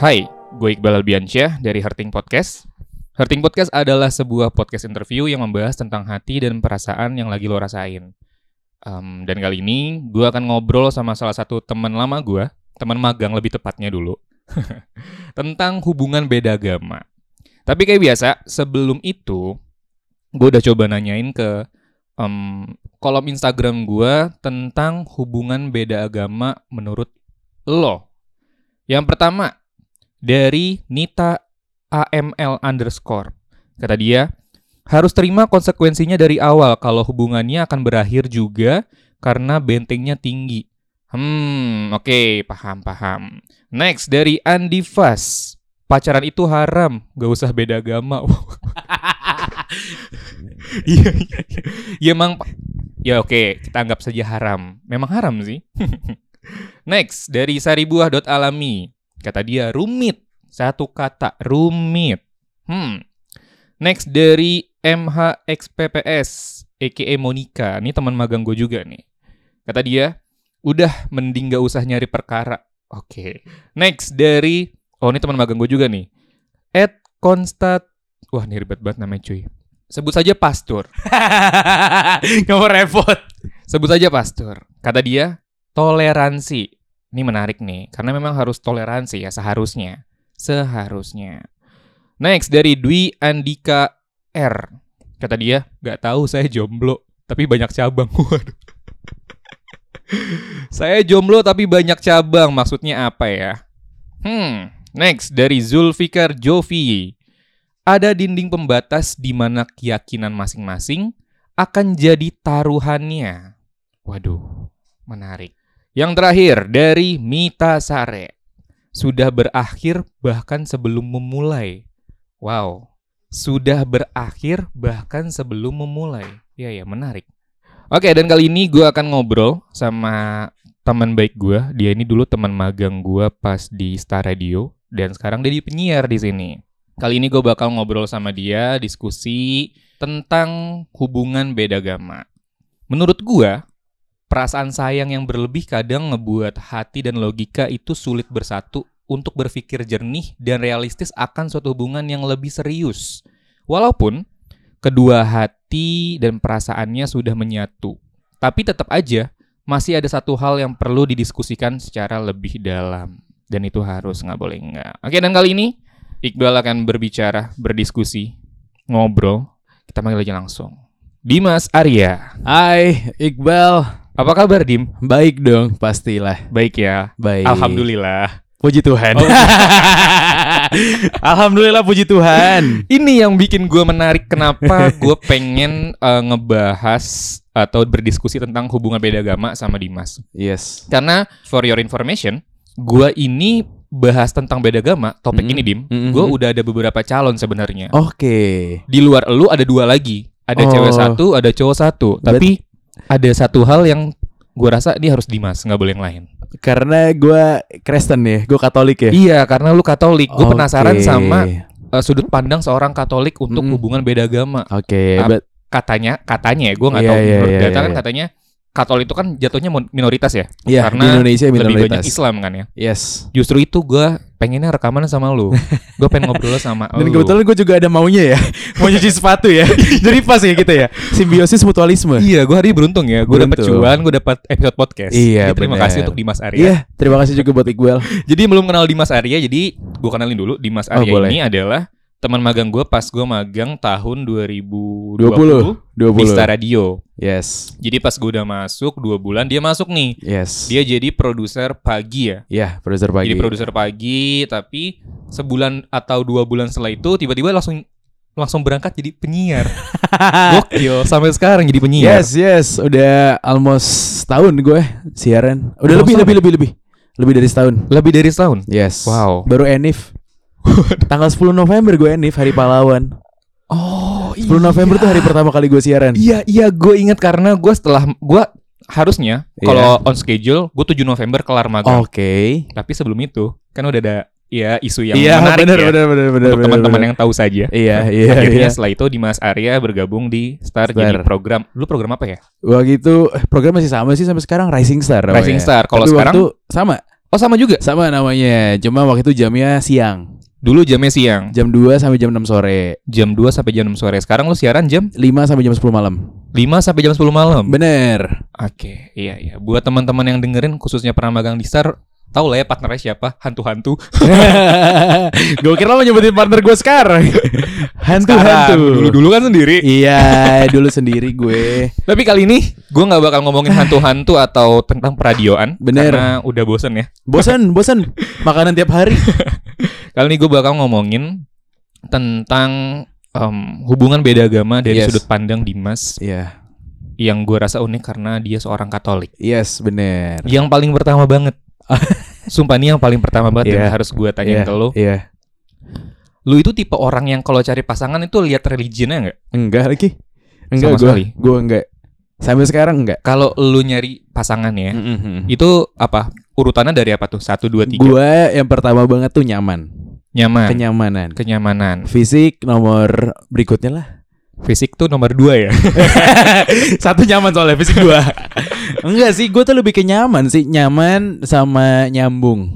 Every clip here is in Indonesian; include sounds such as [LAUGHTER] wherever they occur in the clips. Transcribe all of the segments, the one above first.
Hai, gue Iqbal Albiansyah dari Herting Podcast. Herting Podcast adalah sebuah podcast interview yang membahas tentang hati dan perasaan yang lagi lo rasain. Em, dan kali ini gue akan ngobrol sama salah satu teman lama gue, teman magang lebih tepatnya dulu, [LAUGHS] tentang hubungan beda agama. Tapi kayak biasa, sebelum itu gue udah coba nanyain ke em, kolom Instagram gue tentang hubungan beda agama menurut lo. Yang pertama, dari Nita AML underscore. Kata dia, harus terima konsekuensinya dari awal kalau hubungannya akan berakhir juga karena bentengnya tinggi. Hmm, oke, paham-paham. Next, dari Andi Fas. Pacaran itu haram, gak usah beda agama. [LAUGHS] Iya, iya, iya. Ya emang, ya oke, kita anggap saja haram. Memang haram sih. [LAUGHS] Next, dari saribuah.alami. Kata dia, rumit. Satu kata, rumit. Hmm. Next, dari MHXPPS, a.k.a. Monica. Ini teman magang gue juga nih. Kata dia, udah mending gak usah nyari perkara. Oke. Next, dari, oh ini teman magang gue juga nih. At Constat, wah ini ribet banget namanya cuy. Sebut saja Pastur. [LAUGHS] Gak mau repot. Sebut saja Pastur. Kata dia, toleransi. Ini menarik nih, karena memang harus toleransi ya seharusnya. Seharusnya. Next dari Dwi Andika R. Kata dia, gak tahu saya jomblo, tapi banyak cabang. [LAUGHS] Waduh. saya jomblo tapi banyak cabang, maksudnya apa ya? Hmm, next dari Zulfikar Jovi. Ada dinding pembatas di mana keyakinan masing-masing akan jadi taruhannya. Waduh, menarik. Yang terakhir dari Mita Sare. Sudah berakhir bahkan sebelum memulai. Wow, sudah berakhir bahkan sebelum memulai. Ya ya, menarik. Oke, dan kali ini gue akan ngobrol sama teman baik gue. Dia ini dulu teman magang gue pas di Star Radio dan sekarang dia di penyiar di sini. Kali ini gue bakal ngobrol sama dia, diskusi tentang hubungan beda agama. Menurut gue, perasaan sayang yang berlebih kadang ngebuat hati dan logika itu sulit bersatu untuk berpikir jernih dan realistis akan suatu hubungan yang lebih serius. Walaupun kedua hati dan perasaannya sudah menyatu, tapi tetap aja masih ada satu hal yang perlu didiskusikan secara lebih dalam. Dan itu harus nggak boleh nggak. Oke, dan kali ini Iqbal akan berbicara, berdiskusi, ngobrol. Kita panggil aja langsung. Dimas Arya. Hai Iqbal. Apa kabar, Dim? Baik dong, pastilah. Baik ya. Baik. Alhamdulillah. Puji Tuhan. Oh. [LAUGHS] Alhamdulillah puji Tuhan. Ini yang bikin gue menarik kenapa [LAUGHS] gue pengen eh, ngebahas atau berdiskusi tentang hubungan beda agama sama Dimas. Yes. Karena for your information, gue ini bahas tentang beda agama, topik Mm-mm. ini Dim, Mm-mm. gue udah ada beberapa calon sebenarnya. Oke. Di luar elu ada dua lagi. Ada Oh. cewek satu, ada cowok satu. Tapi ada satu hal yang gue rasa ini harus Dimas, nggak boleh yang lain. Karena gue Kristen ya, gue Katolik ya. Iya, karena lu Katolik. Gue Oke. penasaran sama uh, sudut pandang seorang Katolik untuk Mm-mm. hubungan beda agama. Oke. Bet- Katanya, katanya ya, gue nggak Iya, tahu. Menurut iya, data kan iya. katanya Katolik itu kan jatuhnya minoritas ya, Iya, karena di Indonesia lebih banyak minoritas. Islam kan ya. Yes. Justru itu gue pengennya rekaman sama lu. gue pengen ngobrol sama Dan lu. kebetulan gue juga ada maunya ya, [LAUGHS] mau nyuci sepatu ya. [LAUGHS] Jadi pas ya kita ya, simbiosis mutualisme. Iya, gue hari ini beruntung ya. Gue dapet cuan, gue dapet episode podcast. Iya, Jadi terima benar. kasih untuk Dimas Arya. Iya, terima kasih juga buat Iqbal. [LAUGHS] Jadi belum kenal Dimas Arya, jadi gue kenalin dulu. Dimas Oh, Arya boleh. ini adalah teman magang gue pas gue magang tahun 2020 20, di 20. Star Radio. Yes. Jadi pas gue udah masuk dua bulan dia masuk nih. Yes. Dia jadi produser pagi ya. Ya, produser pagi. Jadi produser pagi, tapi sebulan atau dua bulan setelah itu tiba-tiba langsung langsung berangkat jadi penyiar. [LAUGHS] Gokil sampai sekarang jadi penyiar. Yes, yes, udah almost setahun gue siaran. Udah Almost lebih, lebih, lebih, lebih, lebih dari setahun. Lebih dari setahun. Yes. Wow. Baru Enif. Tanggal 10 November gue Enif hari pahlawan. Oh, 10 November tuh hari pertama kali gue siaran. Iya, iya, gue ingat karena gue setelah gue harusnya kalau on schedule gue 7 November kelar magang. Oke. Tapi sebelum itu kan udah ada ya isu yang Iya, menarik benar, ya. benar, benar, benar, untuk benar, teman-teman yang tahu saja. Iya, iya, Akhirnya iya. setelah itu Dimas Arya bergabung di Star, Star. jadi program. Lu program apa ya? Waktu itu eh, program masih sama sih sampai sekarang Rising Star. Rising Star. Kalau sekarang waktu sama Oh sama juga. Sama namanya. Cuma waktu itu jamnya siang. Dulu jamnya siang. Jam 2 sampai jam 6 sore. Jam 2 sampai jam 6 sore. Sekarang lu siaran jam 5 sampai jam 10 malam. 5 sampai jam 10 malam. Bener. Oke, iya iya. Buat teman-teman yang dengerin khususnya pernah magang di Star, tahu lah ya partnernya siapa? Hantu-hantu. [LAUGHS] gue kira lo nyebutin partner gue sekarang. [LAUGHS] Hantu-hantu. Dulu-dulu kan sendiri. Iya, dulu sendiri gue. [LAUGHS] Tapi kali ini gue nggak bakal ngomongin hantu-hantu atau tentang peradioan. Bener. Karena udah bosen ya. Bosan, bosan. Makanan tiap hari. Kali ini gue bakal ngomongin tentang em, hubungan beda agama dari Yes. sudut pandang Dimas Iya. yang gue rasa unik karena dia seorang Katolik. Yes, bener. Yang paling pertama banget. [LAUGHS] Sumpah ini yang paling pertama banget Iya. yang harus gue tanyain Iya, ke lo. Iya. Lu itu tipe orang yang kalau cari pasangan itu lihat religionnya nggak? Enggak lagi. Enggak gue. Gue enggak. Sampai sekarang enggak. Kalau lu nyari pasangan ya, Itu itu apa? Urutannya dari apa tuh? Satu, dua, tiga. gue yang pertama banget tuh nyaman. Nyaman. Kenyamanan. Kenyamanan. Fisik nomor berikutnya lah. Fisik tuh nomor dua ya. [LAUGHS] Satu nyaman soalnya fisik gua. [LAUGHS] Enggak sih, gue tuh lebih ke nyaman sih, nyaman sama nyambung.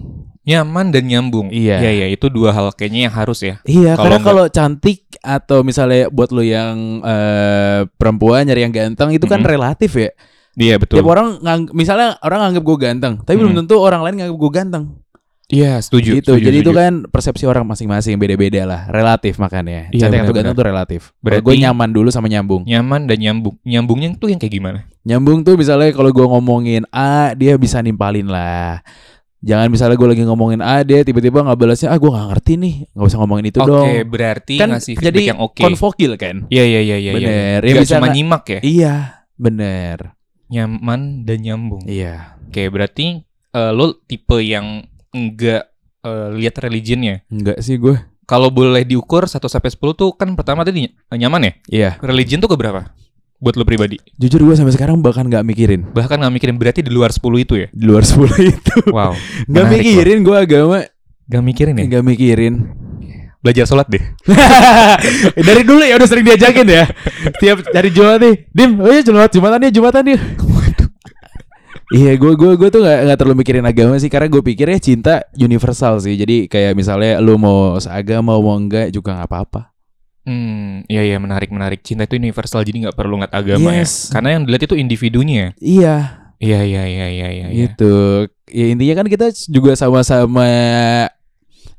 Nyaman dan nyambung. Iya. Iya, iya. Itu dua hal kayaknya yang harus ya. Iya, Kalau karena kalau cantik atau misalnya buat lo yang eh, perempuan nyari yang ganteng itu kan Mhm. relatif ya. Iya, betul. Tiap orang ngang- misalnya orang nganggap gue ganteng, tapi belum Mhm. tentu orang lain nganggap gue ganteng. Iya, setuju. gitu. setuju, Jadi itu setuju. kan persepsi orang masing-masing beda-beda lah, relatif makanya. Iya, cantik atau ganteng tuh relatif. Berarti gue nyaman dulu sama nyambung. nyaman dan nyambung. Nyambungnya tuh yang kayak gimana? Nyambung tuh misalnya kalau gue ngomongin A, dia bisa nimpalin lah. Jangan misalnya gue lagi ngomongin A, dia tiba-tiba nggak balasnya, ah gue nggak ngerti nih, nggak usah ngomongin itu Oke, dong. berarti Kan ngasih jadi yang oke. konvokil kan? Iya, iya, iya, iya. iya. Bener. Nggak Ya bisa cuma nyimak ya. Iya, bener. Nyaman dan nyambung. Iya, Oke, berarti eh, lo tipe yang enggak eh, lihat religionnya. enggak sih gue. Kalau boleh diukur 1 sampai 10 tuh kan pertama tadi ny- nyaman ya? Iya, Religion tuh ke berapa? Buat lo pribadi. jujur gue sampai sekarang bahkan nggak mikirin Bahkan nggak mikirin berarti di luar 10 itu ya. di luar 10 itu. Wow. Nggak Menarik, mikirin gue agama, Gak mikirin ya? nggak mikirin. Belajar sholat deh. [LAUGHS] Dari dulu ya udah sering diajakin ya. Tiap dari Jumat nih, Dim, oh iya Jumat Jumatan ya Jumatan ya. [LAUGHS] Iya, gue gue gue tuh nggak nggak terlalu mikirin agama sih, karena gue pikirnya cinta universal sih. Jadi kayak misalnya lu mau seagama mau enggak juga nggak apa-apa. Hmm, iya iya menarik menarik. Cinta itu universal jadi nggak perlu ngat agama Yes. ya. Karena yang dilihat itu individunya. Iya, Iya iya iya iya iya. iya. gitu. Ya intinya kan kita juga sama-sama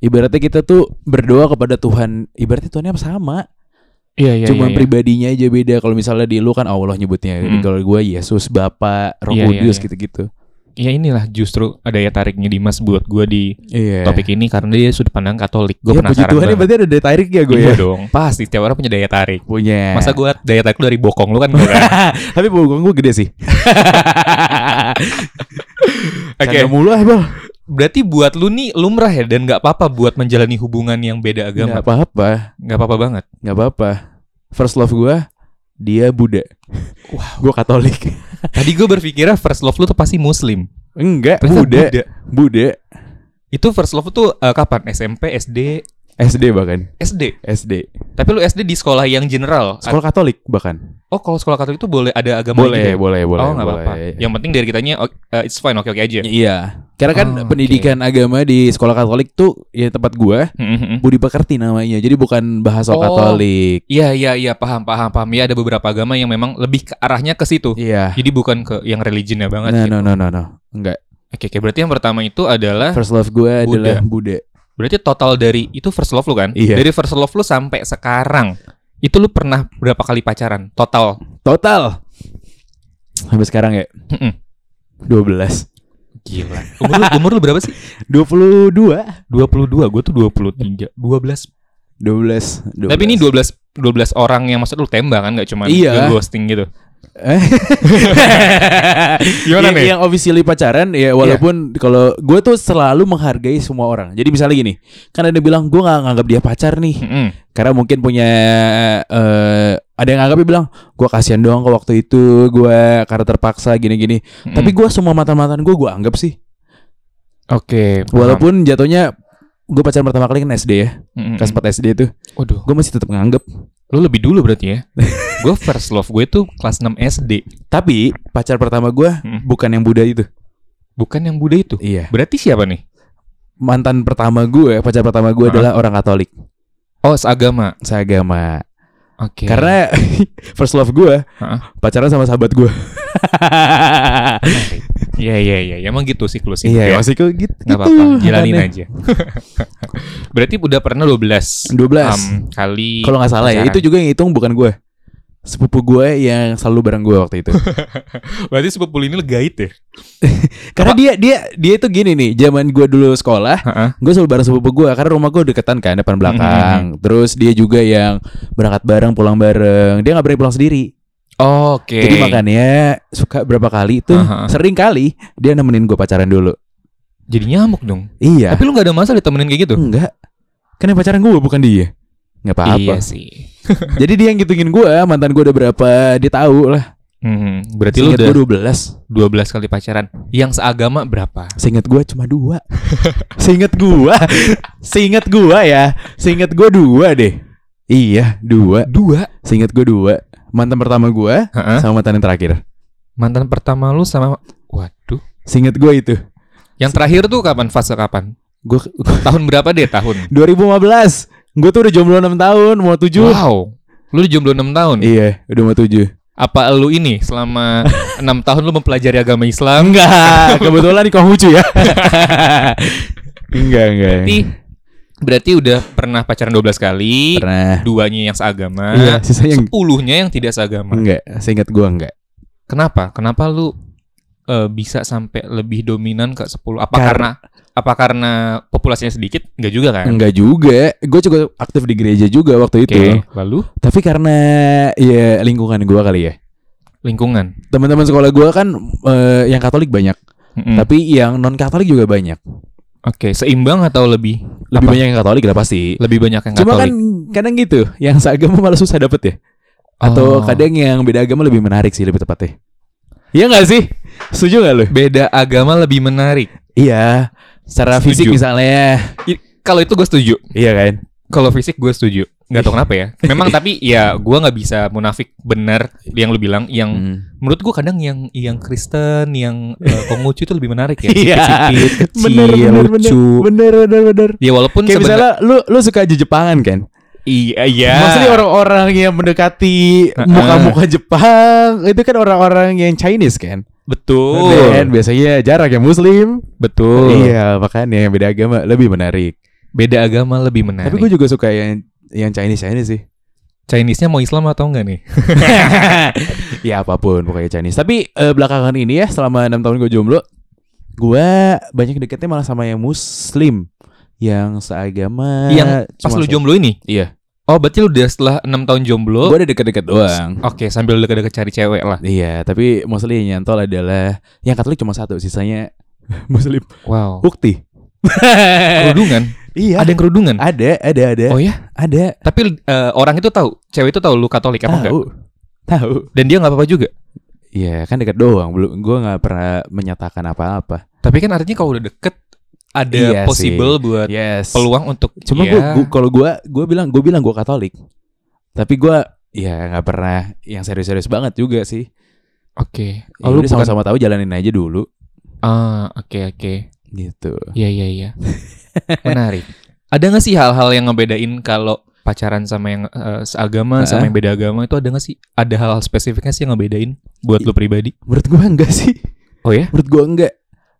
ibaratnya kita tuh berdoa kepada Tuhan. Ibaratnya Tuhannya sama. Iya iya. Cuma iya, iya. pribadinya aja beda. Kalau misalnya di lu kan Allah nyebutnya. Hmm. Kalau gue Yesus, Bapa, Roh Iya, iya, Kudus iya. gitu-gitu. Ya inilah justru daya tariknya Dimas buat gue di Iya. topik ini karena dia sudut pandang Katolik. Gue ya, puji penasaran Tuhan ya banget. berarti ada daya tarik ya gue Iya ya. dong, pasti setiap orang punya daya tarik. Punya. Masa gue daya tarik lu dari bokong lu kan gue kan? [LAUGHS] Tapi bokong gue gede sih. [LAUGHS] Oke, Canda mulu ah, Bang. Berarti buat lu nih lumrah ya dan nggak apa-apa buat menjalani hubungan yang beda agama. Gak apa-apa. Nggak apa-apa banget. Gak apa-apa. First love gue dia Buddha. Wow. Gue Katolik. [LAUGHS] Tadi gue berpikirnya first love lu tuh pasti Muslim. Enggak, Ternyata Buddha. Buddha. Buddha. Itu first love tuh eh, kapan? SMP, SD, SD bahkan. SD. SD. Tapi lu SD di sekolah yang general. Sekolah Katolik bahkan. Oh, kalau sekolah Katolik itu boleh ada agama Boleh, gitu ya? boleh, boleh. oh, nggak apa-apa. Yang penting dari kitanya oh, eh, it's fine, oke-oke aja. Iya. Karena kan Oh, pendidikan agama di sekolah Katolik tuh ya tempat gua Mm-mm. Budi Pekerti namanya. Jadi bukan bahasa Oh. Katolik. Iya, iya, iya, paham, paham, paham. Ya ada beberapa agama yang memang lebih ke arahnya ke situ. Iya. Jadi bukan ke yang religionnya banget No, gitu. no, no, no, no. Enggak. Oke, oke, berarti yang pertama itu adalah First love gue Buddha. adalah Buddha. Berarti total dari itu first love lu kan? Iya. Dari first love lu sampai sekarang itu lu pernah berapa kali pacaran total? Total. Sampai sekarang ya. Mm-mm. 12. Gila. Umur lu, umur lu berapa sih? 22. 22, gue tuh 23. 12. 12. 12. Tapi ini 12 12 orang yang maksud lu tembak kan nggak cuma Iya. ghosting gitu. Eh? [LAUGHS] Gimana yang, nih? yang officially pacaran ya walaupun kalau gue tuh selalu menghargai semua orang. Jadi misalnya gini, kan ada bilang gue nggak nganggap dia pacar nih, Mm-mm. karena mungkin punya eh ada yang nganggapnya bilang gue kasihan doang ke waktu itu gue karena terpaksa gini-gini. Mm-mm. Tapi gue semua mantan-mantan gue gue anggap sih, Oke. paham. walaupun jatuhnya gue pacaran pertama kali kan SD ya, Mm-mm. kelas 4 SD itu, Waduh, gue masih tetap nganggap. Lu lebih dulu berarti ya. [LAUGHS] gue first love gue tuh kelas 6 SD. Tapi pacar pertama gue Mm. bukan yang Buddha itu. Bukan yang Buddha itu. Iya. Berarti siapa nih? Mantan pertama gue, pacar pertama gue adalah orang Katolik, Oh, seagama. seagama. Oke. Karena [LAUGHS] first love gue pacaran sama sahabat gue. Iya, iya, iya. Emang gitu siklusnya. Iya, ya. kok gitu. Nggak apa-apa, jalanin aja. [LAUGHS] Berarti udah pernah 12 12. um, kali. Kalau nggak salah ya, itu juga yang hitung bukan gue. Sepupu gue yang selalu bareng gue waktu itu. [LAUGHS] Berarti sepupu ini legait ya? [LAUGHS] Karena dia dia dia itu gini nih, zaman gue dulu sekolah, Heeh. gue selalu bareng sepupu gue karena rumah gue deketan kan depan belakang. Terus dia juga yang berangkat bareng, pulang bareng. Dia nggak berani pulang sendiri. Oh, Oke. Jadi makanya suka berapa kali itu Aha. sering kali dia nemenin gue pacaran dulu. Jadi nyamuk dong. Iya. Tapi lu gak ada masalah ditemenin kayak gitu? Enggak. Kan yang pacaran gue bukan dia. Nggak apa-apa. Iya sih. [LAUGHS] Jadi dia yang ngitungin gue, mantan gue udah berapa, dia tahu lah. Hmm, berarti lu Seingat udah gue 12 12 kali pacaran. Yang seagama berapa? Seingat gue cuma dua [LAUGHS] Seingat gue Seingat gue ya Seingat gue dua deh Iya dua Dua. Seingat gue dua Mantan pertama gue. Sama mantan yang terakhir Mantan pertama lu sama Waduh. Seingat gue itu Yang terakhir tuh kapan? Fase kapan? Gue [LAUGHS] Tahun berapa deh tahun? 2015 Gue tuh udah jomblo 6 tahun Mau 7 Wow. Lu udah jomblo 6 tahun. Iya udah mau 7 Apa lu ini selama [LAUGHS] 6 tahun lu mempelajari agama Islam? Enggak [LAUGHS] Kebetulan di Konghucu ya Enggak enggak Berarti berarti udah pernah pacaran 12 kali. Pernah Duanya yang seagama. Iya sisanya yang Sepuluhnya yang tidak seagama. Enggak Seingat gue enggak Kenapa? Kenapa lu eh, bisa sampai lebih dominan ke 10? Apa Kar- karena apa karena populasinya sedikit? Enggak juga kan? Enggak juga Gue juga aktif di gereja juga waktu itu lalu Tapi karena ya lingkungan gua kali ya. lingkungan. Teman-teman sekolah gua kan eh, yang Katolik banyak, Mm-mm. tapi yang non Katolik juga banyak. Oke, seimbang atau lebih Lebih Apa? banyak yang Katolik lah pasti. lebih banyak yang Cuma kan Katolik? kadang gitu, yang seagama malah susah dapet ya. Atau Oh. kadang yang beda agama lebih menarik sih lebih tepatnya. Iya nggak sih? Setuju nggak lu? beda agama lebih menarik. Iya. Secara Setuju. fisik misalnya. Kalau itu gue setuju. Iya kan? Kalau fisik gue setuju. Nggak tahu kenapa ya. [LAUGHS] Memang tapi ya gue nggak bisa munafik benar yang lu bilang. Yang Hmm. menurut gue kadang yang yang Kristen, yang uh, Konghucu itu lebih menarik ya. [LAUGHS] Iya. Kecil, Bener, bener, lucu. Bener, bener, bener. Ya walaupun Kayak misalnya lu lu suka aja Jepangan kan? iya iya. Maksudnya orang-orang yang mendekati muka-muka Jepang itu kan orang-orang yang Chinese kan? betul. Dan biasanya jarak yang Muslim. Betul. Iya, makanya yang beda agama lebih menarik. Beda agama lebih menarik. Tapi gue juga suka yang yang Chinese Chinese sih. Chinese-nya mau Islam atau enggak nih? [LAUGHS] ya apa pun pokoknya Chinese. Tapi eh, belakangan ini ya selama enam tahun gue jomblo, gue banyak deketnya malah sama yang Muslim yang seagama. Yang pas lu jomblo ini? Iya. Oh, berarti lu udah setelah 6 tahun jomblo. Gue udah deket-deket doang. Oke, sambil deket-deket cari cewek lah. Iya, tapi mostly yang nyantol adalah yang Katolik cuma satu, sisanya [LAUGHS] Muslim. Wow. Bukti. Kerudungan? [LAUGHS] iya. Ada yang kerudungan? ada, ada, ada. Oh ya? Ada. Tapi eh, orang itu tahu, cewek itu tahu lu Katolik apa enggak? Tahu. Tahu. Dan dia nggak apa-apa juga. Iya, kan deket doang. Belum gua nggak pernah menyatakan apa-apa. Tapi kan artinya kalau udah deket ada Iya possible buat Yes. peluang untuk Cuma ya, gua, gua kalau gua gua bilang gua bilang gua Katolik. Tapi gua ya nggak pernah yang serius-serius banget juga sih. Oke. Ya, Oh, lu udah bukan sama-sama tahu jalanin aja dulu Ah, oke oke. gitu. Iya iya iya. [LAUGHS] Menarik. [LAUGHS] Ada nggak sih hal-hal yang ngebedain kalau pacaran sama yang eh, seagama sama Heeh. yang beda agama itu ada nggak sih? Ada hal-hal spesifiknya sih yang ngebedain buat lu pribadi? Menurut gua enggak sih. Oh ya? Menurut gua enggak.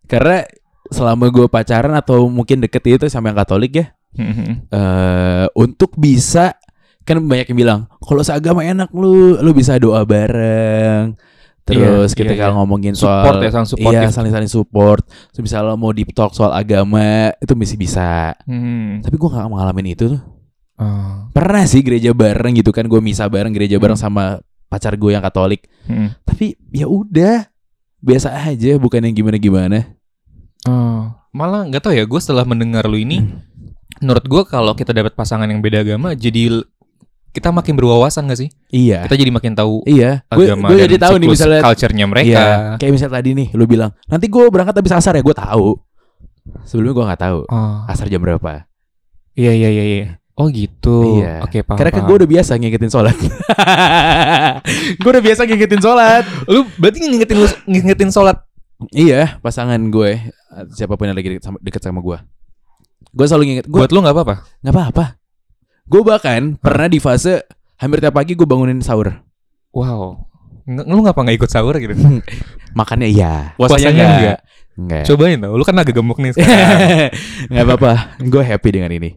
Karena selama gua pacaran atau mungkin deket itu sama yang Katolik ya, Mhm. eh untuk bisa kan banyak yang bilang kalau seagama enak lu lu bisa doa bareng terus Iya, ketika iya, iya. ngomongin soal Support ya, saling support iya ya. saling saling support terus misalnya mau deep talk soal agama itu masih bisa Hmm. tapi gua nggak ngalamin itu tuh Oh. pernah sih gereja bareng gitu kan gue misa bareng gereja bareng Hmm. sama pacar gue yang Katolik Hmm. tapi ya udah biasa aja bukan yang gimana gimana Oh. Malah nggak tahu ya, gue setelah mendengar lu ini, Hmm. menurut gue kalau kita dapat pasangan yang beda agama, jadi kita makin berwawasan gak sih? iya Kita jadi makin tahu iya gue agama gue dan jadi tahu nih misalnya culture-nya mereka. Iya, kayak misalnya tadi nih, lu bilang nanti gue berangkat habis asar ya, gue tahu. Sebelumnya gue nggak tahu Oh. asar jam berapa. Iya iya iya iya. Oh gitu. Iya. Oke paham. Karena kan gue udah biasa ngingetin sholat. [LAUGHS] gue udah biasa ngingetin sholat. lu berarti ngingetin lu ngingetin sholat Iya, pasangan gue siapa pun yang lagi deket sama, deket sama gue. Gue selalu nginget, gue Buat lu nggak apa-apa. nggak apa-apa. Gue bahkan pernah di fase hampir tiap pagi gue bangunin sahur. Wow. Nge- lu ngapa nggak ikut sahur gitu? [LAUGHS] Makannya iya, Puasanya puasanya enggak. enggak. Enggak. Cobain tau, lu kan agak gemuk nih sekarang. [LAUGHS] Nggak apa-apa, gue happy dengan ini.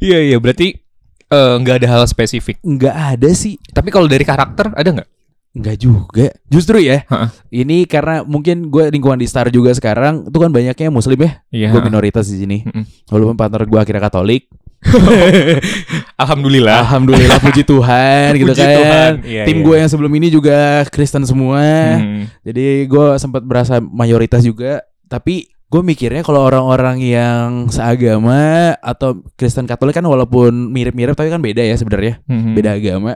iya iya, berarti eh, nggak ada hal spesifik. Nggak ada sih, Tapi kalau dari karakter ada nggak? nggak juga. Justru ya, Ha-ha. ini karena mungkin gue lingkungan di Star juga sekarang, itu kan banyaknya Muslim ya. Iya. Gue minoritas di sini. Mm-mm. Walaupun partner gue akhirnya Katolik. [LAUGHS] Alhamdulillah. Alhamdulillah puji Tuhan [LAUGHS] gitu Puji kan. Tuhan, iya, Tim iya. gue yang sebelum ini juga Kristen semua. Hmm. Jadi gue sempat berasa mayoritas juga. Tapi gue mikirnya kalau orang-orang yang seagama atau Kristen Katolik kan walaupun mirip-mirip tapi kan beda ya sebenarnya. Hmm. Beda agama.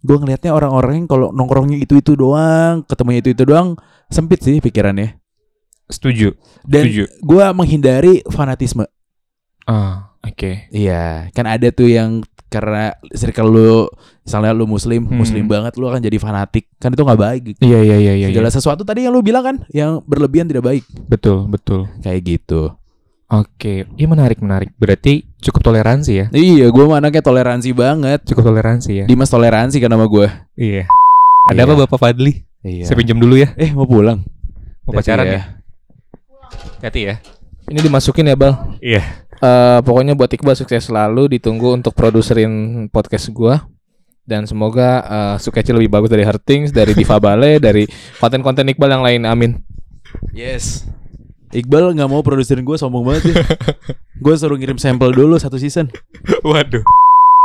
Gue ngelihatnya orang-orang yang kalau nongkrongnya itu-itu doang, ketemunya itu-itu doang, sempit sih pikirannya. Setuju. Dan Setuju. gue menghindari fanatisme. Ah, oke. Iya, kan ada tuh yang karena circle lu misalnya lu muslim, Hmm. muslim banget lu akan jadi fanatik. Kan itu nggak baik. Iya iya iya iya. Segala sesuatu tadi yang lu bilang kan yang berlebihan tidak baik. Betul betul. Kayak gitu. Oke, iya menarik menarik. Berarti cukup toleransi ya? Iya, gua mah anaknya toleransi banget. Cukup toleransi ya? Dimas toleransi kan sama gua. Iya. Ada Iya. apa Bapak Fadli? Iya. Saya pinjam dulu ya. Eh, mau pulang. Mau pacaran Hati ya? Hati ya. Ini dimasukin ya Bal Iya. Eh, Pokoknya buat Iqbal sukses selalu Ditunggu untuk produserin podcast gua Dan semoga eh, sketch lebih bagus dari Hertings Dari Diva Bale [LAUGHS] Dari konten-konten Iqbal yang lain Amin Yes. Iqbal nggak mau produserin gua sombong banget ya. [LAUGHS] gua suruh ngirim sampel dulu satu season. Waduh.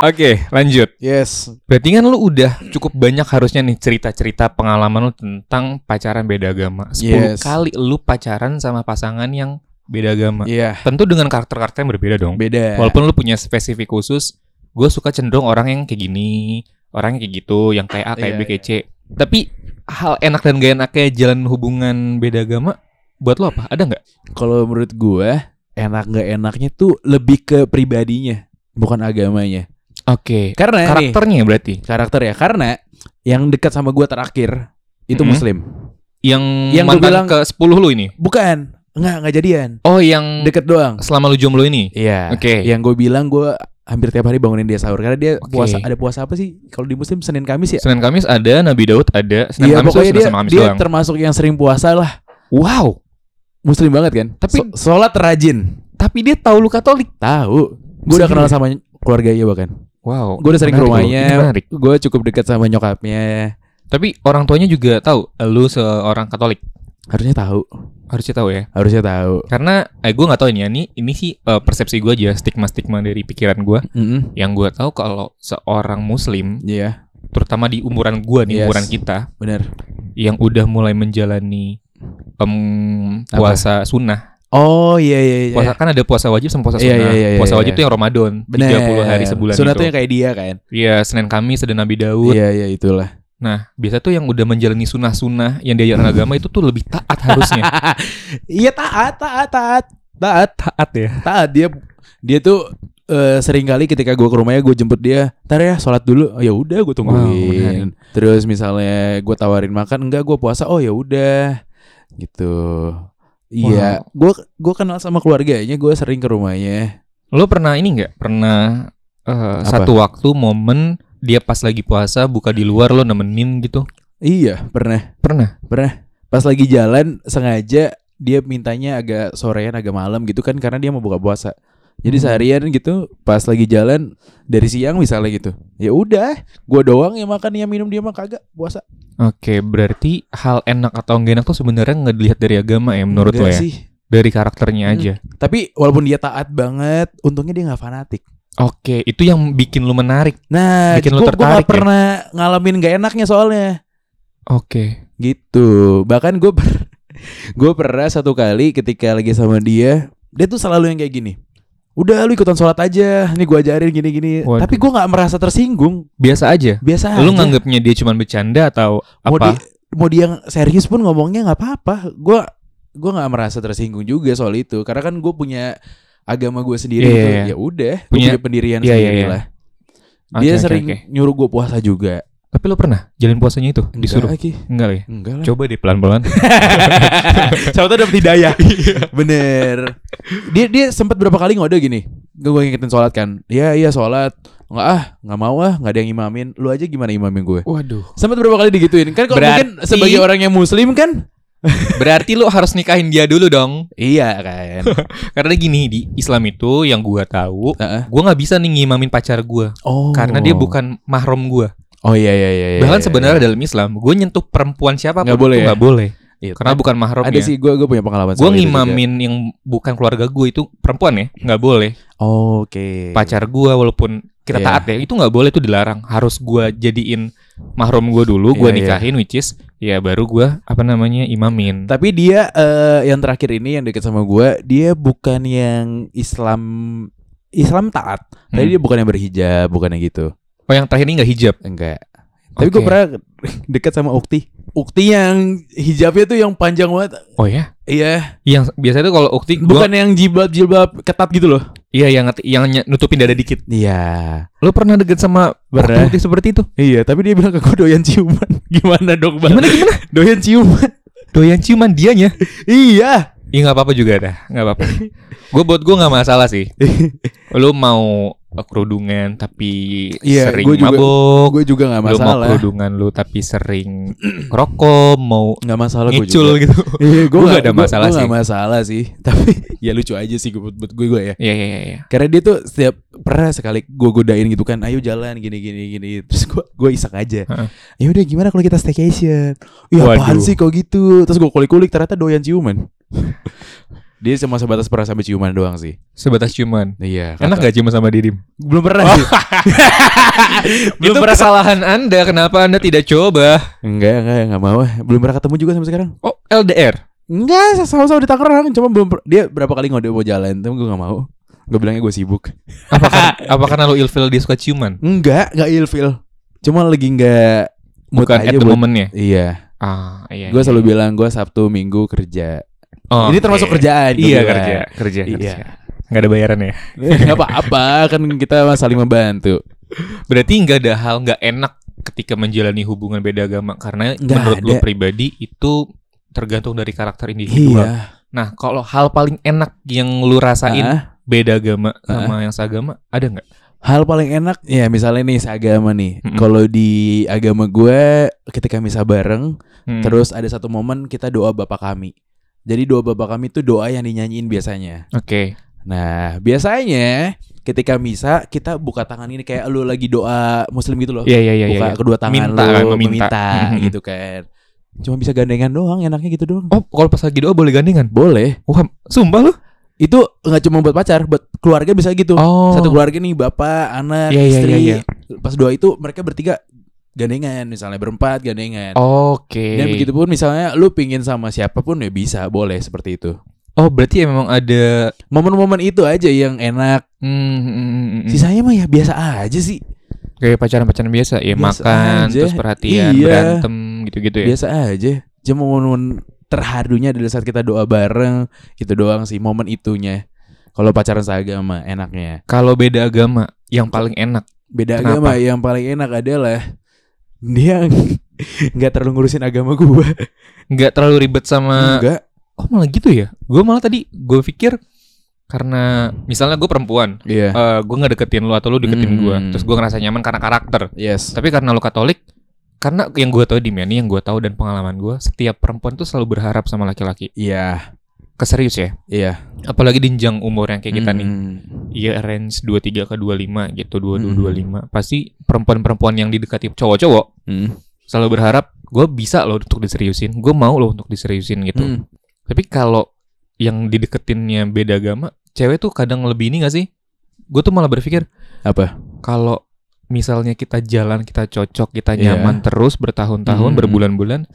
Oke, lanjut. Yes. Berarti kan lu udah cukup banyak harusnya nih cerita-cerita pengalaman lu tentang pacaran beda agama. 10 Yes. kali lu pacaran sama pasangan yang beda agama. Iya. Tentu dengan karakter-karakter yang berbeda dong. Beda. Walaupun lu punya spesifik khusus, gue suka cenderung orang yang kayak gini, orang yang kayak gitu, yang kayak A, kayak Iya, B, kayak C. Tapi hal enak dan gak enaknya jalan hubungan beda agama, buat lo apa? Ada nggak? Kalau menurut gua enak nggak enaknya tuh lebih ke pribadinya, bukan agamanya. Oke. Karena nih, Karakternya berarti karakter ya, karena yang dekat sama gua terakhir itu Mm-mm. muslim. yang, Yang mantan bilang- ke 10 lu ini. Bukan, nggak nggak jadian. Oh, yang Deket doang. selama lu jomblo ini. Iya. Oke. Yang gue bilang gua hampir tiap hari bangunin dia sahur karena dia Oke. puasa ada puasa apa sih? Kalau di muslim Senin Kamis ya? Senin Kamis ada, Nabi Daud ada, Senin Iya Kamis pokoknya Senin dia, sama Kamis dia doang. termasuk yang sering puasa lah. Wow. Muslim banget kan? Tapi- So- sholat rajin. Tapi dia tahu lu Katolik. Tahu. Gue udah kenal sama keluarganya bahkan. Wow. Gue udah sering ke rumahnya. Gue cukup dekat sama nyokapnya. Tapi orang tuanya juga tahu lu seorang Katolik. Harusnya tahu. Harusnya tahu ya. Harusnya tahu. Karena eh gue nggak tahu ini ya, ini ini sih eh, persepsi gue aja stigma-stigma dari pikiran gue. Mm-mm. Yang gue tahu kalau seorang Muslim, Iya, terutama di umuran gue nih, Yes. umuran kita, benar. yang udah mulai menjalani Apa? puasa sunnah. Oh iya iya iya. Puasa kan ada puasa wajib sama puasa Iya, sunnah. iya, iya, puasa iya, wajib iya. tuh yang Ramadan, 30 hari sebulan Sunat itu. tuh yang kayak dia kan. Iya, Senin Kamis ada Nabi Daud. Iya iya itulah. Nah, biasa tuh yang udah menjalani sunnah-sunnah yang diajarkan agama itu tuh lebih taat harusnya. [LAUGHS] iya taat taat taat. Taat. Taat ya. taat. Dia dia tuh eh, sering kali ketika gue ke rumahnya gue jemput dia ntar ya sholat dulu. Oh, ya udah gue tungguin. Menarik. terus misalnya gue tawarin makan enggak gue puasa. Oh ya udah. Gitu. Iya gue gue kenal sama keluarganya gue sering ke rumahnya. Lo pernah ini nggak? Pernah eh, satu waktu momen dia pas lagi puasa buka di luar lo nemenin gitu? iya pernah Pernah. pernah pas lagi jalan sengaja dia mintanya agak sorean agak malam gitu kan karena dia mau buka puasa jadi Hmm. seharian gitu pas lagi jalan dari siang misalnya gitu ya udah gua doang yang makan yang minum dia mah kagak puasa Oke, berarti hal enak atau enggak enak tuh sebenarnya nggak dilihat dari agama ya menurut lo ya? sih Dari karakternya Hmm. aja. tapi walaupun dia taat banget untungnya dia nggak fanatik Oke, itu yang bikin lo menarik. nah Bikin lu gua, gua tertarik nggak ya? pernah ngalamin gak enaknya soalnya Oke. gitu bahkan gue per [LAUGHS] gue pernah satu kali ketika lagi sama dia dia tuh selalu yang kayak gini udah lu ikutan sholat aja nih gue ajarin gini gini Waduh. tapi gue nggak merasa tersinggung Biasa aja. biasa Lo aja. nganggapnya dia cuma bercanda atau mau apa? dia mau dia yang serius pun ngomongnya nggak apa-apa gue gue nggak merasa tersinggung juga soal itu karena kan gue punya agama gue sendiri Iya, gitu. iya. ya udah Punya- punya pendirian iya, iya, sendiri iya. lah dia oke, sering oke. nyuruh gue puasa juga Tapi lo pernah jalin puasanya itu disuruh? lagi. Enggak ya? Enggak lah. Coba deh pelan-pelan. [LAUGHS] Siapa tahu dapet hidayah. [LAUGHS] Bener. Dia dia sempat berapa kali ngode gini. Gue gue ngingetin sholat kan. Iya iya sholat. Enggak ah, nggak mau ah, nggak ada yang imamin. Lu aja gimana imamin gue? Waduh. Sempat berapa kali digituin. Kan kalau mungkin sebagai orang yang muslim kan? Berarti lo harus nikahin dia dulu dong. Iya kan. [LAUGHS] Karena gini di Islam itu yang gua tahu, Heeh. gua nggak bisa nih ngimamin pacar gua oh. karena dia bukan mahram gua. Oh iya iya iya. iya, Bahkan iya, sebenarnya iya. dalam Islam, gue nyentuh perempuan siapa Nggak boleh ya? nggak boleh. Iya, Karena bukan mahramnya. ada sih gue gue punya pengalaman. Gue itu ngimamin yang bukan keluarga gue itu perempuan ya, nggak boleh. juga. Oke. Pacar gue walaupun kita Iya. taat ya, itu nggak boleh itu dilarang. Harus gue jadiin mahram gue dulu, gue Iya, iya. nikahin, which is ya baru gue apa namanya imamin. Tapi dia eh, yang terakhir ini yang dekat sama gue, dia bukan yang Islam Islam taat. Tapi Hmm. dia bukan yang berhijab, bukan yang gitu. Oh yang terakhir ini nggak hijab. Enggak. Tapi gue Oke. pernah dekat sama Ukti. Ukti yang hijabnya tuh yang panjang banget. Oh ya, Iya. yang biasa itu kalau ukti gua- Bukan yang jilbab-jilbab ketat gitu loh. Iya yang yang nutupin dada dikit. Iya. Lo pernah deket sama Pernah. ukti seperti itu? Iya, tapi dia bilang ke gue doyan ciuman. [LAUGHS] Gimana dong, Bang? Gimana gimana? Doyan ciuman. Doyan ciuman dianya. iya. Iya nggak apa-apa juga dah, nggak apa-apa. [LAUGHS] gue buat gue nggak masalah sih. [LAUGHS] Lu mau kerudungan tapi Iya, sering gua juga- mabok. Gue juga gak Lu mau masalah. kerudungan lu tapi sering [CLEARS THROAT] rokok, mau Gak masalah gue juga. gitu. [LAUGHS] Iya, gue Gua nggak ada masalah Gue sih. gak masalah sih. [LAUGHS] Tapi ya lucu aja sih buat, buat gue gue ya. Iya iya iya. Karena dia tuh setiap pernah sekali gue godain gitu kan, ayo jalan gini gini gini. Terus gue gue isak aja. Heeh. Ya udah gimana kalau kita staycation? Ya Waduh. apaan sih kok gitu? Terus gue kulik-kulik ternyata doyan ciuman. [LAUGHS] dia cuma sebatas pernah sampai ciuman doang sih. Sebatas ciuman. Iya. Enak gak ciuman sama Didim? Belum pernah sih. [LAUGHS] Itu kesalahan Anda, kenapa Anda tidak coba? enggak enggak enggak mau. Belum pernah ketemu juga sampai sekarang. Oh, LDR. Enggak, sama-sama di Tangerang. Cuma belum per- dia berapa kali ngode mau jalan, tapi gue gak mau. Gue bilangnya gue sibuk. Apa karena, [LAUGHS] apa karena lu ilfil dia suka ciuman? Enggak, enggak ilfil. Cuma lagi enggak mood Bukan aja at the buat- momennya. Iya. Ah, iya. Gue iya, selalu iya. bilang gue Sabtu Minggu kerja. Oh, Ini termasuk oke. kerjaan. Iya bilang. kerja, kerja, Iya. kerja. Nggak ada bayaran ya. [LAUGHS] Enggak apa-apa, kan kita saling membantu. Berarti nggak ada hal nggak enak ketika menjalani hubungan beda agama karena Nggak menurut lu ada. pribadi itu tergantung dari karakter individual. Iya. Nah, kalau hal paling enak yang lu rasain Ah, beda agama sama yang seagama ada nggak? hal paling enak ya misalnya nih seagama nih. Mm-mm. Kalau di agama gue ketika misa bareng, Hmm. terus ada satu momen kita doa Bapa kami. Jadi doa Bapa kami itu doa yang dinyanyiin biasanya. Oke. Nah, biasanya ketika misa kita buka tangan ini kayak lu lagi doa muslim gitu loh. Iya iya iya. buka iya. kedua tangan Minta lu kan, meminta, meminta. Mhm. gitu kan. Cuma bisa gandengan doang, enaknya gitu doang. Oh, kalau pas lagi doa boleh gandengan? Boleh. Wah, sumpah lu? Itu nggak cuma buat pacar, buat keluarga bisa gitu. Oh. Satu keluarga nih bapak, anak, Iya, iya, istri. iya, iya. Pas doa itu mereka bertiga gandengan, misalnya berempat gandengan. Oke. Dan begitu pun misalnya lu pingin sama siapa pun ya bisa, boleh seperti itu. Oh, berarti ya memang ada Momen-momen itu aja yang enak. hmm, hmm, hmm. Sisanya mah ya biasa aja sih. kayak pacaran-pacaran biasa ya, Biasa makan, aja. terus perhatian, Iya. berantem gitu-gitu ya. Biasa aja. Cuma momen-momen terhadunya adalah saat kita doa bareng, itu doang sih momen itunya. Kalau pacaran seagama enaknya. Kalau beda agama yang paling enak Beda Kenapa? agama yang paling enak adalah dia [LAUGHS] nggak terlalu ngurusin agama gua. nggak terlalu ribet sama Enggak. oh malah gitu ya gue malah tadi gue pikir karena misalnya gue perempuan Iya. eh gue nggak deketin lu atau lu deketin Hmm. gue terus gue ngerasa nyaman karena karakter yes. tapi karena lu katolik karena yang gue tahu di ini yang gue tahu dan pengalaman gue setiap perempuan tuh selalu berharap sama laki-laki Iya. Keserius ya Iya. apalagi di jenjang umur yang kayak kita nih Hmm. Iya range 23 ke 25 gitu 22 Hmm. 25 pasti perempuan-perempuan yang didekati cowok-cowok Hmm. selalu berharap gue bisa loh untuk diseriusin gue mau loh untuk diseriusin gitu Hmm. Tapi kalau yang dideketinnya beda agama, cewek tuh kadang lebih ini gak sih? Gue tuh malah berpikir Apa? kalau misalnya kita jalan, kita cocok, kita Iya. nyaman terus bertahun-tahun, Hmm. berbulan-bulan,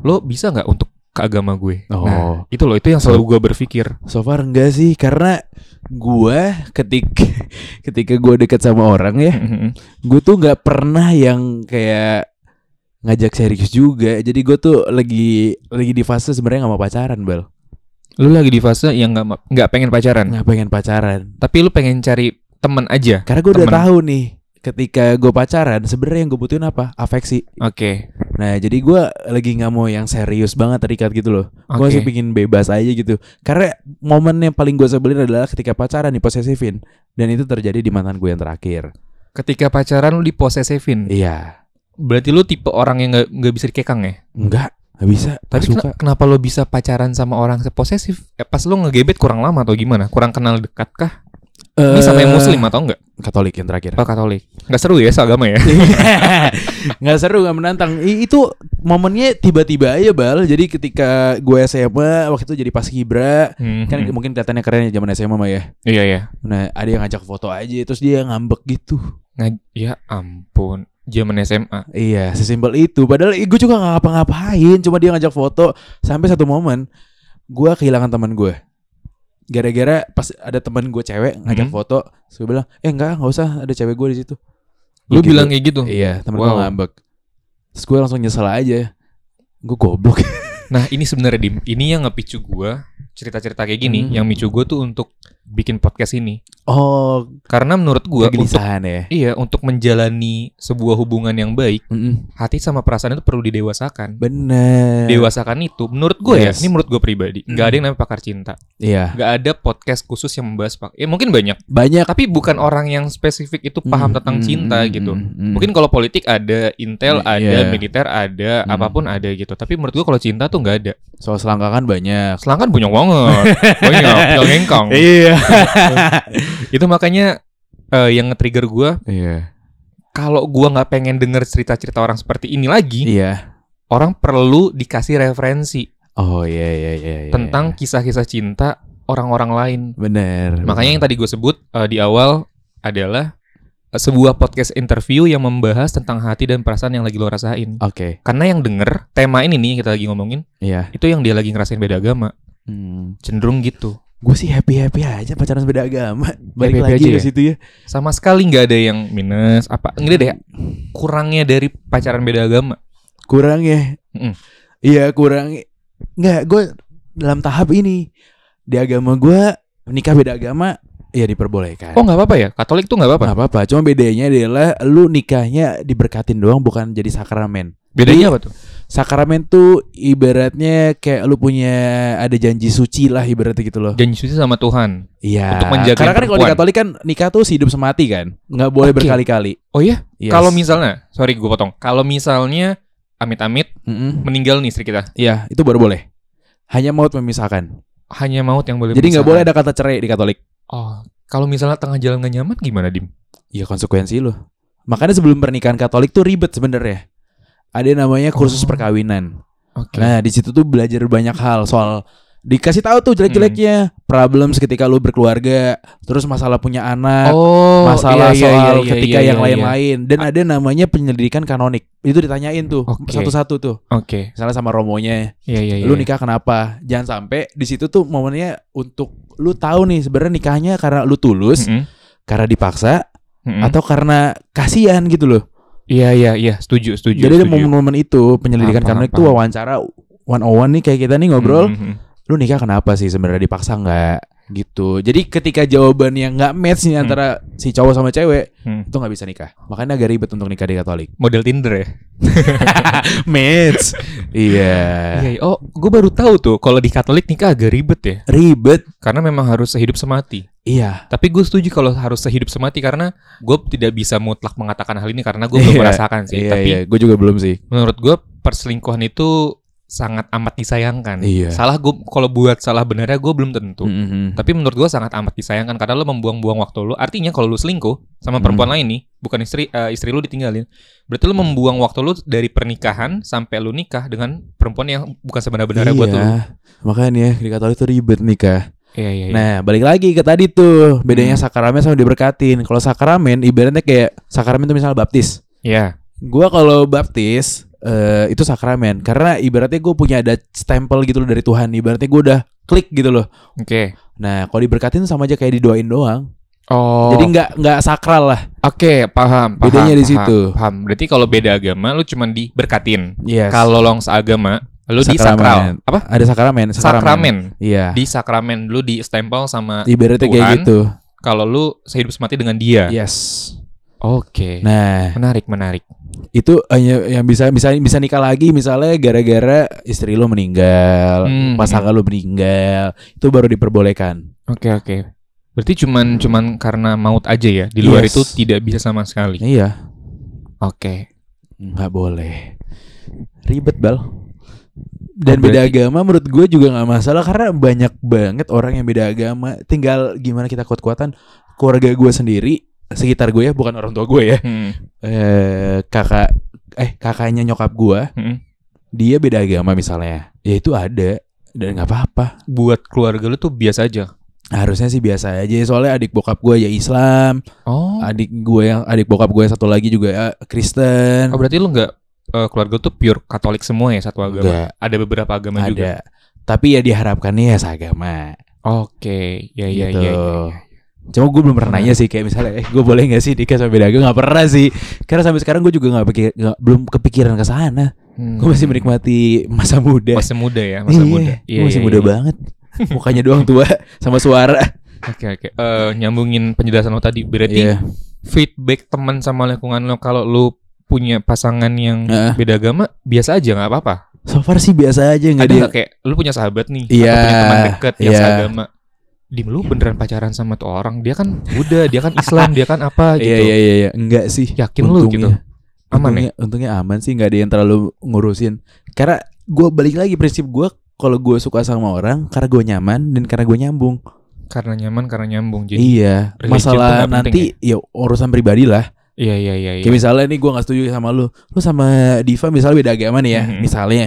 lo bisa nggak untuk ke agama gue? Oh. Nah, itu loh, itu yang selalu gue berpikir. So far enggak sih karena gua ketika [LAUGHS] ketika gua deket sama orang ya, gue tuh nggak pernah yang kayak ngajak serius juga. Jadi gue tuh lagi lagi di fase sebenarnya nggak mau pacaran, bal. Lu lagi di fase yang nggak nggak pengen pacaran, Nggak pengen pacaran. tapi lu pengen cari teman aja. Karena gue udah tahu nih ketika gue pacaran sebenarnya yang gue butuhin apa? Afeksi. Oke. Nah, jadi gue lagi nggak mau yang serius banget terikat gitu loh. Gue Oke. masih pingin bebas aja gitu. Karena momen yang paling gue sebelin adalah ketika pacaran diposesifin. Dan itu terjadi di mantan gue yang terakhir. Ketika pacaran lu diposesifin. Iya. Berarti lu tipe orang yang nggak bisa dikekang ya? Enggak, nggak bisa. Tapi suka. kena- kenapa lo bisa pacaran sama orang seposesif? Eh, pas lo ngegebet kurang lama atau gimana? Kurang kenal dekat kah? Ini sama yang Eh, muslim atau enggak? Katolik yang terakhir. Oh Katolik. Nggak seru ya seagama ya? [LAUGHS] nggak seru nggak menantang I- itu momennya tiba-tiba aja bal jadi ketika gue SMA waktu itu jadi pas kibra Hmm, kan hmm. mungkin kelihatannya keren ya zaman SMA mah ya Iya ya. nah ada yang ngajak foto aja terus dia ngambek gitu Nggak, ya ampun. Zaman SMA. iya sesimpel itu padahal gue juga nggak ngapa-ngapain cuma dia ngajak foto sampai satu momen gue kehilangan teman gue gara-gara pas ada teman gue cewek ngajak Hmm. foto gue bilang eh enggak nggak usah ada cewek gue di situ Lu Gitu. bilang kayak gitu. Iya, temen Wow. gue ngambek. Terus gue langsung nyesel aja. Gue goblok. [LAUGHS] Nah ini sebenarnya dim, ini yang ngepicu gua cerita-cerita kayak gini, Hmm. yang micu gua tuh untuk bikin podcast ini. Oh, Karena menurut gua untuk ya. iya untuk menjalani sebuah hubungan yang baik, Mm-mm. hati sama perasaan itu perlu didewasakan. Bener. Dewasakan itu, menurut gue ya, Yes. ini menurut gue pribadi, nggak ada yang namanya pakar cinta, Iya. nggak ada podcast khusus yang membahas pak. Ya mungkin banyak, Banyak. tapi bukan orang yang spesifik itu paham Mm, tentang mm, cinta mm, gitu. mm, mm. Mungkin kalau politik ada, intel Mm, ada, iya. militer ada, Mm. apa pun ada gitu. Tapi menurut gue kalau cinta tuh nggak ada. soal selangkangan banyak. Selangkan banyak banget, banyak, yang. [LAUGHS] Iya. [LAUGHS] Itu makanya eh, yang nge-trigger gue, Iya. kalau gue nggak pengen denger cerita-cerita orang seperti ini lagi, Iya. orang perlu dikasih referensi Oh iya iya iya. iya. tentang kisah-kisah cinta orang-orang lain. bener. Makanya yang tadi gue sebut eh, di awal adalah eh, sebuah podcast interview yang membahas tentang hati dan perasaan yang lagi lo rasain. Oke. Karena yang denger tema ini nih kita lagi ngomongin Iya. itu yang dia lagi ngerasain beda agama, Hmm. cenderung gitu. Gue sih happy happy aja pacaran beda agama. Balik Happy-happy lagi ke ya? situ ya. Sama sekali nggak ada yang minus apa nggak deh kurangnya dari pacaran beda agama. Kurang ya. Iya kurang. Nggak, gue dalam tahap ini di agama gue nikah beda agama ya diperbolehkan. Oh nggak apa-apa ya? Katolik tuh nggak apa-apa. Nggak apa-apa. Cuma bedanya adalah lu nikahnya diberkatin doang bukan jadi sakramen. Bedanya Jadi- apa tuh? Sakramen tuh ibaratnya kayak lu punya ada janji suci lah ibaratnya gitu loh. Janji suci sama Tuhan. Iya. Untuk menjaga Karena kan kalau di. Katolik kan nikah tuh hidup semati kan, nggak boleh Oke. berkali-kali. Oh iya? Yes. Kalau misalnya, sorry gue potong. Kalau misalnya amit-amit Mm-mm. meninggal nih istri kita, Iya, itu baru boleh. Hanya maut memisahkan. hanya maut yang boleh. Jadi nggak boleh ada kata cerai di Katolik. Oh, kalau misalnya tengah jalan gak nyaman gimana dim? Ya konsekuensi lo. Makanya sebelum pernikahan Katolik tuh ribet sebenarnya. Ada yang namanya kursus Oh. perkawinan. Oke. Nah, di situ tuh belajar banyak hal soal dikasih tahu tuh jelek-jeleknya, problems ketika lu berkeluarga, terus masalah punya anak, oh, masalah iya, iya, soal iya, ketika iya, yang iya, iya. lain-lain dan ada namanya penyelidikan kanonik. Itu ditanyain tuh Oke. satu-satu tuh. Oke. Misalnya sama romonya, Iya, iya, iya. lu nikah kenapa? Jangan sampai di situ tuh momennya untuk lu tahu nih sebenarnya nikahnya karena lu tulus, Mm-mm. karena dipaksa Mm-mm. atau karena kasihan gitu loh. Iya, iya, iya. Setuju, setuju. Jadi setuju. momen-momen itu penyelidikan tuh paham. wawancara one on one nih kayak kita nih ngobrol. Mm-mm. Lu nikah kenapa sih sebenarnya dipaksa nggak? Gitu. Jadi ketika jawaban yang nggak match nih Hmm. antara si cowok sama cewek Hmm. itu nggak bisa nikah. Makanya agak ribet untuk nikah di Katolik. Model Tinder ya? [LAUGHS] match. iya. Iya. iya. Oh, gue baru tahu tuh kalau di Katolik nikah agak ribet ya. Ribet. Karena memang harus sehidup semati. Iya. Tapi gue setuju kalau harus sehidup semati karena gue tidak bisa mutlak mengatakan hal ini karena gue belum Iya. merasakan sih. Iya, Tapi iya. Gue juga belum sih. menurut gue perselingkuhan itu sangat amat disayangkan. Iya. Salah gue kalau buat salah benarnya gue belum tentu. Mm-mm. Tapi menurut gue sangat amat disayangkan karena lo membuang-buang waktu lo. Artinya kalau lo selingkuh sama Hmm. perempuan lain nih, bukan istri eh, istri lo ditinggalin, berarti lo membuang waktu lo dari pernikahan sampai lo nikah dengan perempuan yang bukan sebenar-benarnya buat lo. Iya. Makanya di Katolik tuh ribet nikah. Iya iya. iya. Nah, balik lagi ke tadi tuh bedanya Hmm. sakramen sama diberkatin. Kalau sakramen ibaratnya kayak sakramen tuh misalnya baptis. Iya. Gua kalau baptis eh, itu sakramen karena ibaratnya gue punya ada stempel gitu loh dari Tuhan. Ibaratnya gue udah klik gitu loh. Oke. Nah, kalau diberkatin sama aja kayak didoain doang. Oh. Jadi nggak nggak sakral lah. Oke, paham, paham. Bedanya di paham, situ. Paham. Berarti kalau beda agama lu cuman diberkatin. Yes. Kalau long seagama lu di Sakramen. sakral. Apa? ada sakramen, Sakramen. Iya. Di sakramen lu di stempel sama Ibaratnya kayak gitu. kalau lu sehidup semati dengan dia. Yes. Oke. Nah, Menarik, menarik. itu hanya yang bisa bisa bisa nikah lagi misalnya gara-gara istri lo meninggal, Hmm. pasangan lo meninggal, itu baru diperbolehkan. Oke, oke. Berarti cuman cuman karena maut aja ya. Di luar Yes. itu tidak bisa sama sekali. Iya, Oke. nggak boleh. Ribet bal. Dan Oh, beda agama menurut gue juga nggak masalah karena banyak banget orang yang beda agama. Tinggal gimana kita kuat-kuatan. Keluarga gue sendiri, sekitar gue ya, bukan orang tua gue ya. Hmm. Eh kakak, eh kakaknya nyokap gue, Hmm. dia beda agama misalnya. Ya itu ada dan nggak apa-apa. Buat keluarga lu tuh biasa aja. Harusnya sih biasa aja soalnya adik bokap gue ya Islam, Oh. adik gue yang adik bokap gue satu lagi juga ya Kristen. Oh, berarti lu nggak eh, keluarga tuh pure Katolik semua ya satu agama. Nggak. Ada beberapa agama juga. ada. Tapi ya diharapkannya ya seagama. Oke, ya ya Gitu. ya. ya, ya. Cuma gue belum pernah nanya sih kayak misalnya, eh gue boleh gak sih nikah sama beda agama? Gak pernah sih. Karena sampai sekarang gue juga gak, pikir, nggak- belum kepikiran ke sana. Hmm. Gue masih menikmati masa muda. Masih muda ya, masa Iya, muda. gue masih iya, muda iya. banget. Mukanya doang tua sama suara. Oke oke. Eh, nyambungin penjelasan lo tadi berarti Iya. feedback teman sama lingkungan lo kalau lu punya pasangan yang Heeh. beda agama biasa aja nggak apa-apa. So far sih biasa aja nggak Ada ada. nggak kayak lu punya sahabat nih Iya, atau punya teman dekat yang iya. seagama. Dim lu beneran pacaran sama tuh orang? Dia kan Buddha, dia kan Islam, dia kan apa [LAUGHS] gitu. Iya iya iya iya. enggak sih. Yakin lu gitu? Aman untungnya, Untungnya aman sih nggak ada yang terlalu ngurusin. Karena gue balik lagi prinsip gue kalau gue suka sama orang karena gue nyaman dan karena gue nyambung. Karena nyaman, karena nyambung. Jadi iya. Masalah nggak nanti ya urusan pribadi lah. iya iya iya iya. Kayak misalnya nih gue gak setuju sama lu Lu sama Diva misalnya beda agama nih ya Mhm. Misalnya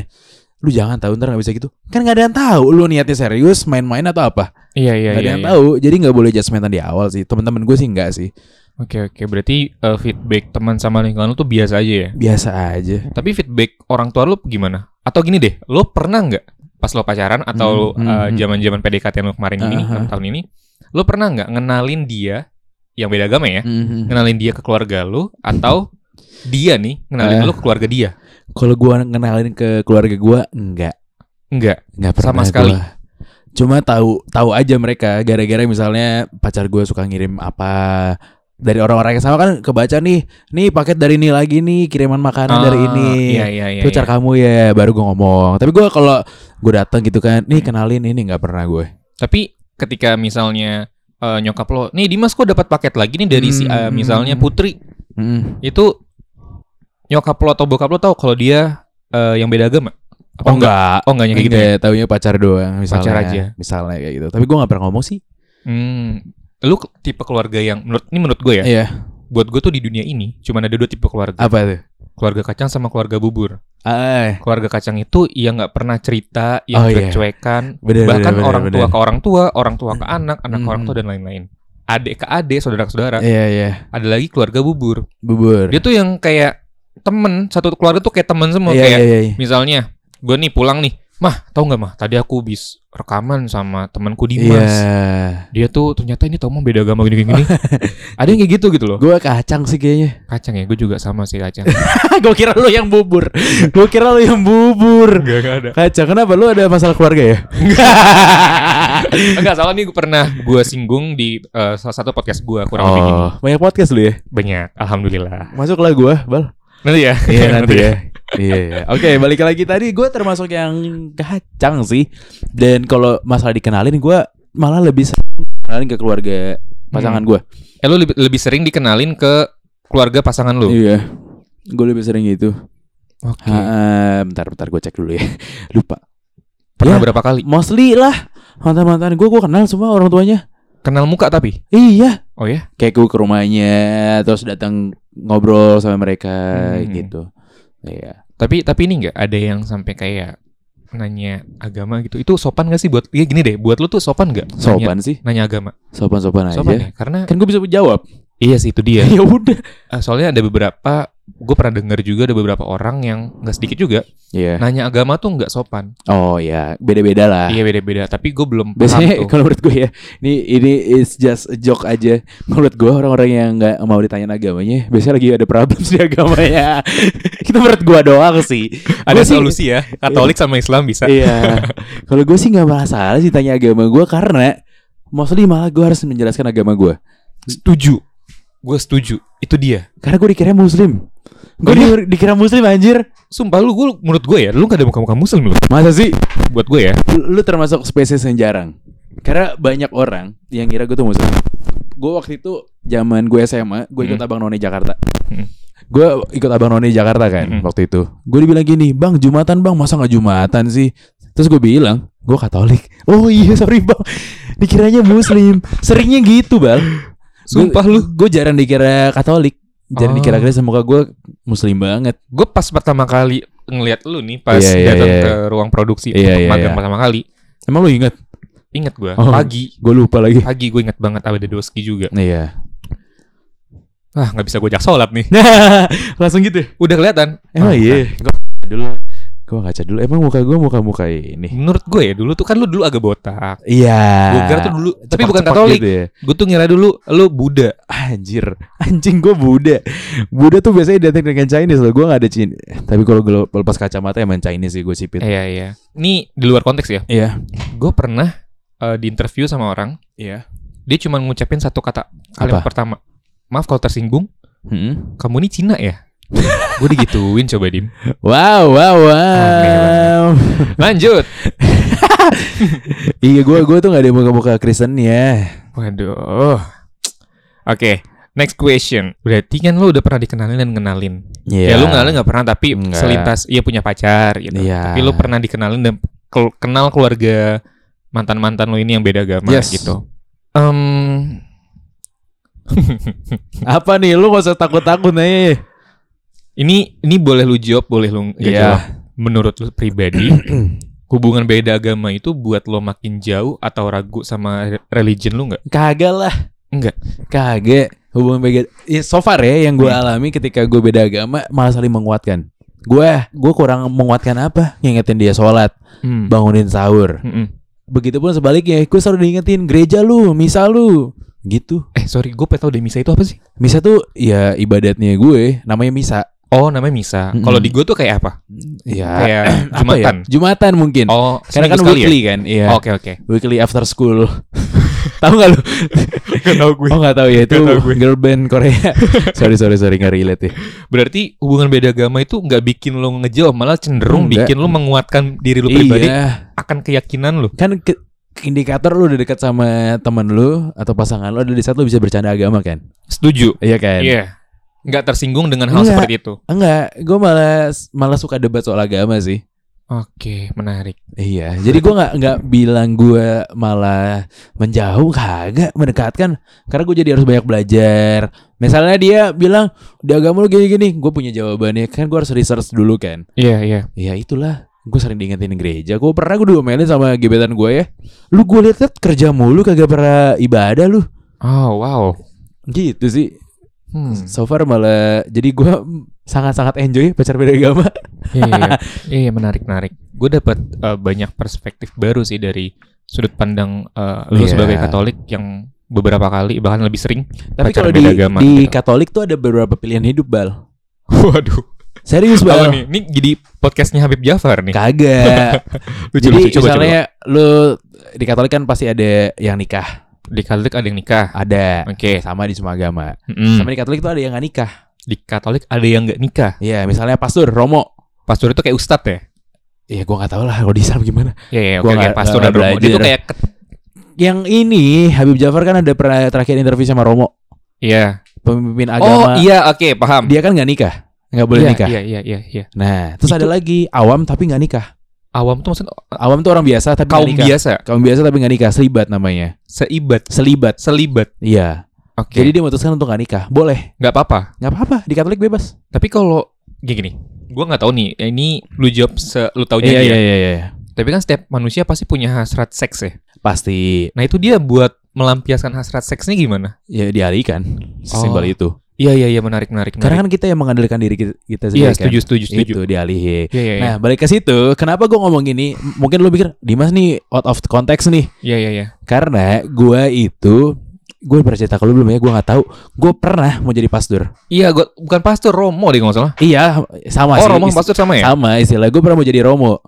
Lu jangan tahu ntar gak bisa gitu Kan gak ada yang tahu Lu niatnya serius main-main atau apa Iya iya Gak ada iya. yang iya. tahu Jadi gak boleh judgementan di awal sih Temen-temen gue sih enggak sih Oke oke, berarti eh, feedback teman sama lingkungan lu tuh biasa aja ya. Biasa aja Tapi feedback orang tua lu gimana? Atau gini deh, lu pernah nggak pas lo pacaran atau Hmm, eh, hmm, hmm. zaman-zaman PDKT lo kemarin ini, Aha. 6 tahun ini, lu pernah nggak ngenalin dia yang beda agama ya? Mhm. Ngenalin dia ke keluarga lu atau dia nih ngenalin Eh. lu ke keluarga dia? Kalau gue ngenalin ke keluarga gue Enggak Enggak. Enggak pernah Sama sekali. gua. Cuma tahu tahu aja mereka gara-gara misalnya pacar gue suka ngirim apa dari orang-orang yang sama kan kebaca nih nih paket dari ini lagi nih kiriman makanan dari Ah, ini Iya iya iya. cara iya. kamu ya baru gue ngomong tapi gue kalau gue datang gitu kan nih kenalin ini nggak pernah gue Tapi ketika misalnya eh, nyokap lo, nih Dimas kok dapat paket lagi nih dari si eh, Hmm. misalnya Putri, Mm. itu nyokap lo atau bokap lo tahu kalau dia eh, yang beda agama? Apa oh enggak Oh enggaknya kayak gitu ya? Enggak, taunya pacar doang misalnya Pacar aja. misalnya kayak gitu tapi gue nggak pernah ngomong sih Hmm, lu tipe keluarga yang menurut ini menurut gue ya. iya Buat gue tuh di dunia ini cuma ada dua tipe keluarga. apa tuh Keluarga kacang sama keluarga bubur. ah Keluarga kacang itu yang nggak pernah cerita, yang Oh, iya. cuek-cuekan, bener, bahkan bener, bener, orang tua bener. ke orang tua, orang tua ke anak, anak ke orang Hmm. tua dan lain-lain. Adik ke adik, saudara ke saudara. iya iya Ada lagi keluarga bubur. bubur Dia tuh yang kayak temen, satu keluarga tuh kayak temen semua. iya kayak iya iya misalnya, gue nih pulang nih, mah tau nggak mah? Tadi aku bis rekaman sama temanku Dimas. iya Dia tuh ternyata ini tau mau beda agama gini-gini. [LAUGHS] Ada yang kayak gitu gitu loh. gue kacang sih kayaknya Kacang ya, gue juga sama sih kacang. [LAUGHS] gue kira lu yang bubur gue kira lu yang bubur Enggak, enggak ada. kacang kenapa lu ada masalah keluarga ya [LAUGHS] Enggak, soalnya nih gue pernah gue singgung di eh, salah satu podcast gue kurang lebih gini. oh banyak podcast lu ya Banyak, alhamdulillah. masuklah gue bal Nanti ya. Iya [LAUGHS] nanti ya. Iya. iya. Oke, balik lagi tadi gue termasuk yang kacang sih. Dan kalau masalah dikenalin gue malah lebih sering kenalin ke keluarga pasangan gue. Eh lu lebih, lebih sering dikenalin ke keluarga pasangan lu. Iya. Gue lebih sering gitu. Oke. Ha, bentar bentar gue cek dulu ya. [LAUGHS] Lupa. Pernah Ya. berapa kali? Mostly lah mantan-mantan gue gue kenal semua orang tuanya. Kenal muka tapi. Iya. Oh ya? Kayak gue ke rumahnya terus datang ngobrol sama mereka Hmm. gitu. Iya. Tapi tapi ini enggak ada yang sampai kayak nanya agama gitu. Itu sopan gak sih buat ya gini deh, buat lu tuh sopan gak? Nanya, Sopan sih. nanya agama. Sopan-sopan aja. Sopan ya? Karena Kan gue bisa jawab. Iya sih itu dia. [LAUGHS] ya udah. Eh, soalnya ada beberapa gue pernah dengar juga ada beberapa orang yang nggak sedikit juga Iya. nanya agama tuh nggak sopan. Oh ya, beda-beda lah. Iya beda-beda. Tapi gue belum Biasanya kalau menurut gue ya, ini ini is just a joke aja. Menurut gue orang-orang yang nggak mau ditanyain agamanya, biasanya lagi ada problem di agamanya. [LAUGHS] Itu menurut gue doang sih. [LAUGHS] ada Gua sih- solusi ya. Katolik sama Islam bisa. Iya. kalau gue sih nggak masalah sih tanya agama gue karena mostly malah gue harus menjelaskan agama gue. Setuju. Gue setuju. Itu dia. Karena gue dikira muslim. Gue di- dikira muslim anjir. Sumpah lu, gue menurut gue ya, lu gak ada muka-muka muslim lu. Masa sih? Buat gue ya. Lu, lu termasuk spesies yang jarang. Karena banyak orang yang kira gue tuh muslim. Gue waktu itu zaman gue SMA, gue ikut Hmm. Abang None Jakarta. Hmm. Gue ikut Abang None Jakarta kan Hmm. waktu itu. Gue dibilang gini, "Bang, Jumatan, Bang. Masa nggak Jumatan sih?" Terus gue bilang, "Gue Katolik." [LAUGHS] "Oh iya, sorry, Bang." Dikiranya muslim. Seringnya gitu, Bang. Sumpah lu. Gue jarang dikira Katolik. Jarang Oh. dikira Kristen muka gue muslim banget. Gue pas pertama kali ngeliat lu nih pas Iya, iya, datang iya. ke ruang produksi Iya, untuk iya, magang iya. pertama kali. Emang lu inget? Ingat gue Oh. pagi, Gue lupa lagi. pagi gue ingat banget ada doski juga. Iya. Ah nggak bisa gue jak sholat nih. [LAUGHS] Langsung gitu. Udah kelihatan. Emang Ah, iya. Gue dulu. Gue ngaca dulu. Emang muka gue muka-muka ini. Menurut gue ya dulu tuh kan lu dulu agak botak. Iya. Gue kira tuh dulu, tapi bukan Katolik. gitu ya. Gue tuh ngira dulu lu Buddha. Anjir. Anjing gue Buddha. Buddha tuh biasanya datang dengan Chinese loh. Gue gak ada Cina. Tapi kalau gue lepas kacamata emang Chinese sih gue sipit. Iya iya. Ini di luar konteks ya. Iya. Gue pernah eh, di interview sama orang, Iya. dia cuma ngucapin satu kata kalimat Apa? pertama. Maaf kalau tersinggung, Hmm. kamu ini Cina ya? Gue digituin coba dim. Wow, wow, wow. Lanjut. [LAUGHS] iya, gue gue tuh gak ada muka-muka Kristen ya. Waduh. Oke, next question. Berarti kan lu udah pernah dikenalin dan ngenalin. Iya. Ya lu ngenalin nggak pernah tapi Enggak. selintas iya punya pacar gitu. Iya. Tapi lu pernah dikenalin dan kenal keluarga mantan-mantan lu ini yang beda agama Yes. gitu. Em, Apa nih? Lu gak usah takut-takut nih. Ini ini boleh lu jawab, boleh lu nggak Iya. jawab. Menurut lu pribadi, [CLEARS THROAT] hubungan beda agama itu buat lo makin jauh atau ragu sama re- religion lu nggak? Kagak lah. Enggak. Kagak. Hubungan beda. Ya, so far ya yang gue alami ketika gue beda agama malah saling menguatkan. Gue gue kurang menguatkan apa? Ngingetin dia sholat, Hmm. bangunin sahur. Mm-mm. Begitupun sebaliknya, gue selalu diingetin gereja lu, misa lu. Gitu. Eh sorry, gue pengen tau deh misa itu apa sih? Misa tuh ya ibadatnya gue, namanya misa. Oh namanya misa. Mm-mm. Kalau di gue tuh kayak apa? [CLEARS THROAT] Ya, Kayak jumatan. ya? Jumatan mungkin. Oh, Karena kan weekly kan, iya. ya? Oke oke. Weekly after school. [LAUGHS] tahu gak lu? [LAUGHS] Gak tau gue. Oh gak tahu ya itu gue. girl band Korea. [LAUGHS] sorry sorry sorry nggak relate ya. Berarti hubungan beda agama itu nggak bikin lo ngejauh, malah cenderung Enggak. bikin lo menguatkan diri lo pribadi Iya. akan keyakinan lo. Kan ke- indikator lu udah dekat sama temen lu atau pasangan lu ada di saat lu bisa bercanda agama kan? Setuju. Iya kan? Iya. Nggak tersinggung dengan hal Enggak. seperti itu. Enggak, gue malah malah suka debat soal agama sih. Oke, menarik. Iya, jadi gue nggak nggak bilang gue malah menjauh, kagak mendekatkan. Karena gue jadi harus banyak belajar. Misalnya dia bilang di agama lu gini-gini, gue punya jawabannya. Kan gue harus research dulu kan. Iya iya. Ya itulah, gue sering diingetin gereja. Gue pernah gue diomelin sama gebetan gue ya. Lu gue liat liat kerja mulu kagak pernah ibadah lu. Oh wow. Gitu sih. Hmm. So far malah jadi gue [LAUGHS] sangat-sangat enjoy pacar beda agama. Iya, iya. [LAUGHS] Iya, iya, menarik menarik. Gue dapat eh, banyak perspektif baru sih dari sudut pandang eh, lu Iya. sebagai Katolik yang beberapa kali bahkan lebih sering. Tapi kalau di, agama di gitu. Katolik tuh ada beberapa pilihan hidup bal. Waduh. Serius Apa bal. nih? Ini jadi podcastnya Habib Jafar nih. Kagak. [LAUGHS] Lucu, Jadi lucu. Coba, misalnya lu di Katolik kan pasti ada yang nikah, Di Katolik ada yang nikah. ada. Oke. Sama di semua agama. Mm-mm. Sama di Katolik tuh ada yang gak nikah. Di Katolik ada yang nggak nikah. Iya, misalnya pastor Romo. Pastor itu kayak ustadz ya? Iya, gua nggak tahu lah kalau di Islam gimana. Iya, iya, Gua oke, oke. nggak- Pastor nggak dan Romo. Dia belajar. kayak ket- Yang ini Habib Jafar kan ada pernah terakhir interview sama Romo, Iya. pemimpin Oh, agama. iya, oke, paham. Dia kan nggak nikah, nggak boleh Iya, nikah. Iya, iya, iya, iya. Nah, terus Itu- ada lagi awam tapi nggak nikah. Awam tuh maksudnya Awam tuh orang biasa tapi kaum nikah. biasa, Kaum biasa tapi nggak nikah, selibat namanya. seibat, Selibat. selibat. Iya. Oke. Jadi dia memutuskan untuk nggak nikah. Boleh, nggak apa-apa. nggak apa-apa. Di Katolik bebas. Tapi kalau gini, gini gue nggak tahu nih. Ini lu jawab se lu taunya Iya, dia. iya, iya, iya. Tapi kan setiap manusia pasti punya hasrat seks ya. Pasti Nah itu dia buat melampiaskan hasrat seksnya gimana? ya dialihkan sesimpel Oh. itu. Iya iya iya menarik menarik. Karena menarik. kan kita yang mengandalkan diri kita, kita iya sendiri kan. setuju setuju setuju. Itu dialihi. Iya iya iya. Nah, balik ke situ, kenapa gue ngomong gini? Mungkin lu pikir Dimas nih out of context nih. Iya iya iya. Karena gua itu gue pernah cerita ke lu belum ya? Gue nggak tahu. Gue pernah mau jadi pastor. Iya gua bukan pastor Romo deh kalau nggak salah. Iya, sama Oh sih. Romo pastor sama ya? Sama istilah gue pernah mau jadi romo.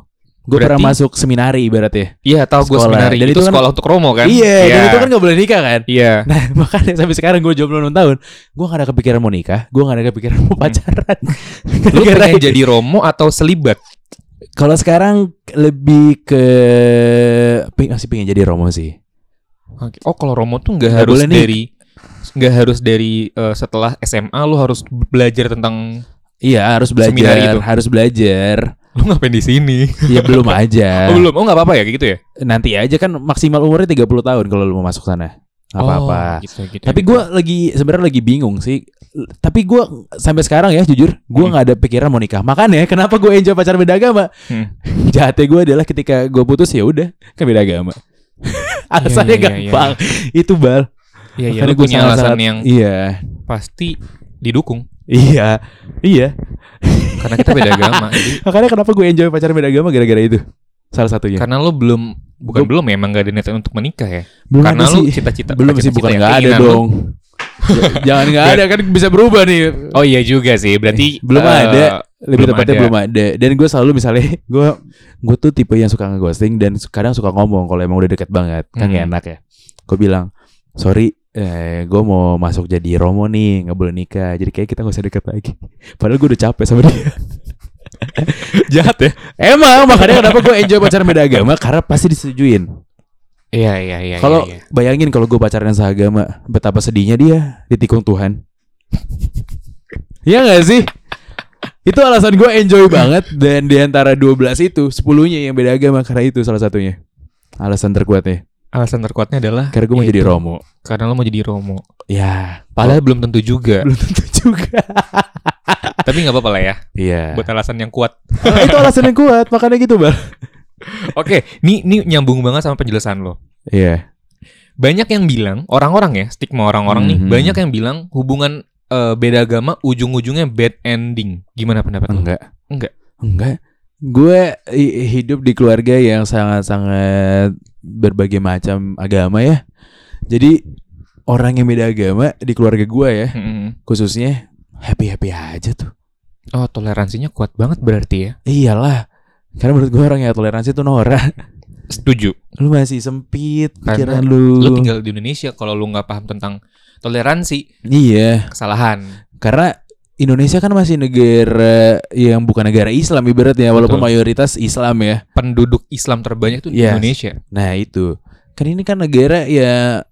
Gue pernah masuk seminari ibaratnya. Iya, tahu gue seminari. Dan itu, itu kan- sekolah untuk Romo kan? Iya, dan itu kan gak boleh nikah kan. Iya. [LAUGHS] Nah makanya sampai sekarang gue jomblo 6 tahun Gue gak ada kepikiran mau nikah Gue gak ada kepikiran mau pacaran [LAUGHS] Lu Gara-gara pengen jadi Romo atau selibat? Kalau sekarang lebih ke Masih pengen jadi Romo sih Oke. Oh, kalau Romo tuh nggak harus boleh dari nggak harus dari eh, setelah SMA lu harus belajar tentang Iya harus belajar itu. Harus belajar lu ngapain di sini. Ya belum aja Oh, belum. Oh, nggak apa-apa ya kayak gitu ya? Nanti aja kan maksimal umurnya 30 tahun Kalau lu mau masuk sana Gak apa-apa Oh, gitu, gitu, Tapi gitu. gue lagi sebenarnya lagi bingung sih. Tapi gue sampai sekarang ya jujur, gue Hmm. nggak ada pikiran mau nikah. Makanya kenapa gue enjoy pacaran beda agama? Hmm. [LAUGHS] Jahatnya gue adalah ketika gue putus ya udah kan beda agama. [LAUGHS] Alasannya iya, iya, gampang. Itu bal. Iya, iya, gua punya alasan yang Iya, pasti didukung iya, iya. karena kita beda agama. [LAUGHS] Jadi, Makanya kenapa gue enjoy pacaran beda agama gara-gara itu. Salah satunya. karena lu belum bukan belum ya, emang gak ada niatan untuk menikah ya. Belum karena ada sih. cita-cita Belum sih bukan ya, nggak ada keinginan lu. dong. [LAUGHS] Jangan nggak ada kan bisa berubah nih. Oh iya juga sih. Berarti Belum eh, ada. lebih belum tepatnya ada. belum ada dan gue selalu misalnya [LAUGHS] gue gue tuh tipe yang suka ngeghosting dan kadang suka ngomong kalau emang udah deket banget kan Hmm. enak ya gue bilang sorry eh, gue mau masuk jadi Romo nih nggak boleh nikah jadi kayak kita gak usah deket lagi [LAUGHS] padahal gue udah capek sama dia [LAUGHS] jahat ya. emang makanya kenapa gue enjoy pacaran beda agama karena pasti disetujuin Iya iya iya. kalau iya, iya. bayangin kalau gue pacaran sehagama betapa sedihnya dia ditikung Tuhan Iya gak sih? Itu alasan gue enjoy banget Dan di antara 12 itu 10-nya yang beda agama Karena itu salah satunya Alasan terkuatnya alasan terkuatnya adalah Karena gue mau jadi Romo Karena lo mau jadi Romo. Ya Padahal belum tentu juga. Belum tentu juga [LAUGHS] Tapi nggak apa-apa lah ya. Iya Buat alasan yang kuat. Oh, Itu alasan yang kuat Makanya gitu Bal [LAUGHS] Oke, ini ini nyambung banget sama penjelasan lo. Iya Banyak yang bilang, orang-orang ya, stigma orang-orang nih, Mhm. banyak yang bilang hubungan eh, beda agama ujung-ujungnya bad ending. Gimana pendapat lo? Enggak Enggak. Gue hi- hidup di keluarga yang sangat-sangat berbagai macam agama ya Jadi orang yang beda agama di keluarga gue ya Mm-mm. Khususnya happy-happy aja tuh Oh, toleransinya kuat banget berarti ya. Iyalah Karena menurut gue orang yang toleransi tuh norak Setuju. Lu masih sempit Karena pikiran lu Lo tinggal di Indonesia kalau lo nggak paham tentang toleransi, Iya kesalahan. Karena Indonesia kan masih negara yang bukan negara Islam ibaratnya Walaupun Betul. mayoritas Islam ya Penduduk Islam terbanyak tuh di Yes. Indonesia. Nah itu Kan ini kan negara ya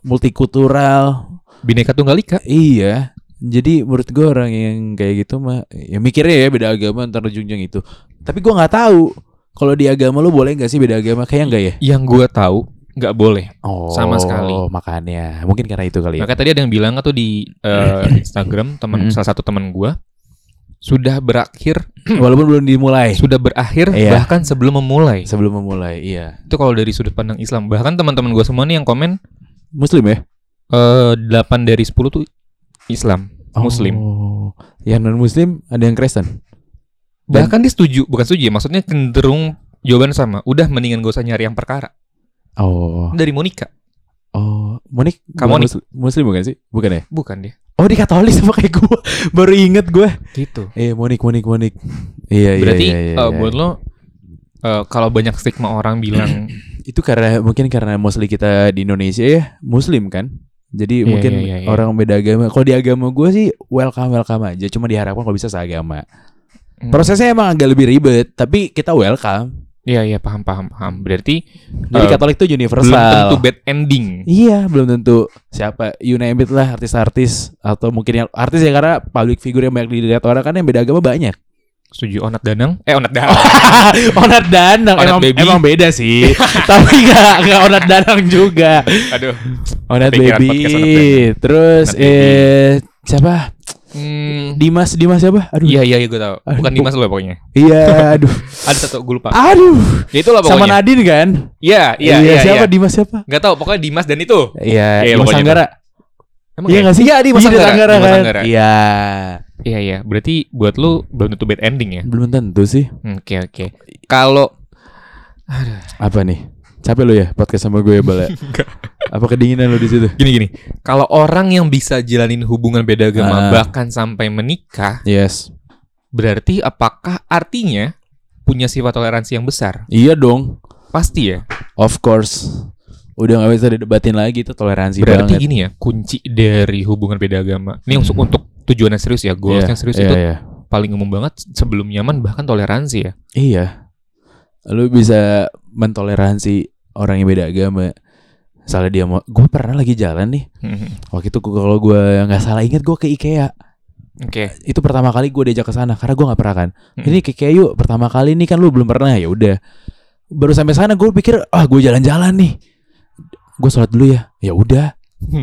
multikultural Bineka Tunggal Ika. Iya Jadi menurut gue orang yang kayak gitu mah Ya mikirnya ya beda agama ntar ujung-ujung itu Tapi gue nggak tahu Kalau di agama lu boleh nggak sih beda agama Kayak enggak ya Yang gua tahu nggak boleh. Oh Sama sekali. makanya Mungkin karena itu kali ya Maka tadi ada yang bilang atau di eh, [LAUGHS] Instagram teman salah satu teman gua sudah berakhir [CLEARS THROAT] Walaupun belum dimulai sudah berakhir Iya. bahkan sebelum memulai. Sebelum memulai Iya Itu kalau dari sudut pandang Islam. Bahkan teman-teman gua semua nih yang komen Muslim ya eh 8 dari 10 tuh Islam, Muslim. Oh, yang non Muslim ada yang Kristen. Dan- Bahkan dia setuju, bukan setuju ya, maksudnya cenderung jawaban sama. Udah mendingan gak usah nyari yang perkara. Oh, Dari Monica. oh, Monik, Kamu. Muslim, Muslim bukan sih? Bukan ya? Bukan dia. Oh, di Katolik sama kayak gue. [LAUGHS] Baru inget gue. Gitu. Eh, Monik, Monik, Monik. Iya, Berarti iya, iya, eh, iya. buat lo eh, kalau banyak stigma orang bilang [CLEARS THROAT] itu karena mungkin karena mostly kita di Indonesia ya Muslim kan. Jadi Iya, mungkin iya, iya, iya. orang beda agama. Kalau di agama gue sih welcome welcome aja. Cuma diharapkan kalau bisa seagama. hmm, Prosesnya emang agak lebih ribet, tapi kita welcome. Iya iya paham paham paham. Berarti Jadi Eh, Katolik tuh universal. belum tentu bad ending. Iya, belum tentu siapa you name it lah artis-artis atau mungkin yang artis ya karena public figure yang banyak dilihat orang kan yang beda agama banyak. Setuju Onat Danang? Eh Onat Danang. [LAUGHS] Onat Danang Onat emang, baby. emang beda sih, [LAUGHS] tapi nggak nggak Onat Danang juga. Aduh. Onat baby, Onat terus Onat baby. eh siapa? Hmm, Dimas Dimas siapa? Aduh, iya iya iya gue tahu. Bukan Aduh. Dimas lo pokoknya. iya, [LAUGHS] aduh, Ada satu gue lupa. aduh. Ya itulah Sama pokoknya. Nadine kan? Iya iya iya. siapa iya. Dimas siapa? Gak tahu pokoknya Dimas dan itu. Iya, Iya, Dimas pokoknya Anggara. Emang Iya ya? nggak sih? Iya Dimas Iya, Anggara. Dimas kan? Anggara. Iya. Iya iya. Berarti buat lu belum tentu bad ending ya. Belum tentu sih. Oke oke. Kalau Apa nih? Capek lu ya podcast sama gue ya Bal ya? [LAUGHS] Apa kedinginan lu di situ? gini gini. Kalau orang yang bisa jalanin hubungan beda agama Ah. bahkan sampai menikah, Yes. berarti apakah artinya punya sifat toleransi yang besar. Iya dong. Pasti ya. Of course. Udah nggak bisa didebatin lagi itu toleransi Berarti banget. gini ya, kunci dari hubungan beda agama. Ini untuk untuk tujuannya serius ya, goalsnya Iya, serius iya, itu iya. paling umum banget sebelum nyaman bahkan toleransi ya. Iya. Lu bisa mentoleransi orang yang beda agama. Misalnya dia mau, gue pernah lagi jalan nih. Waktu itu gua- kalau gue nggak salah ingat gue ke IKEA. Oke. Itu pertama kali gue diajak ke sana karena gue nggak pernah kan. Mm. Ini ke IKEA yuk. Pertama kali ini kan lu belum pernah ya udah. Baru sampai sana gue pikir ah gue jalan-jalan nih. Gue sholat dulu ya. Ya udah. [LAUGHS]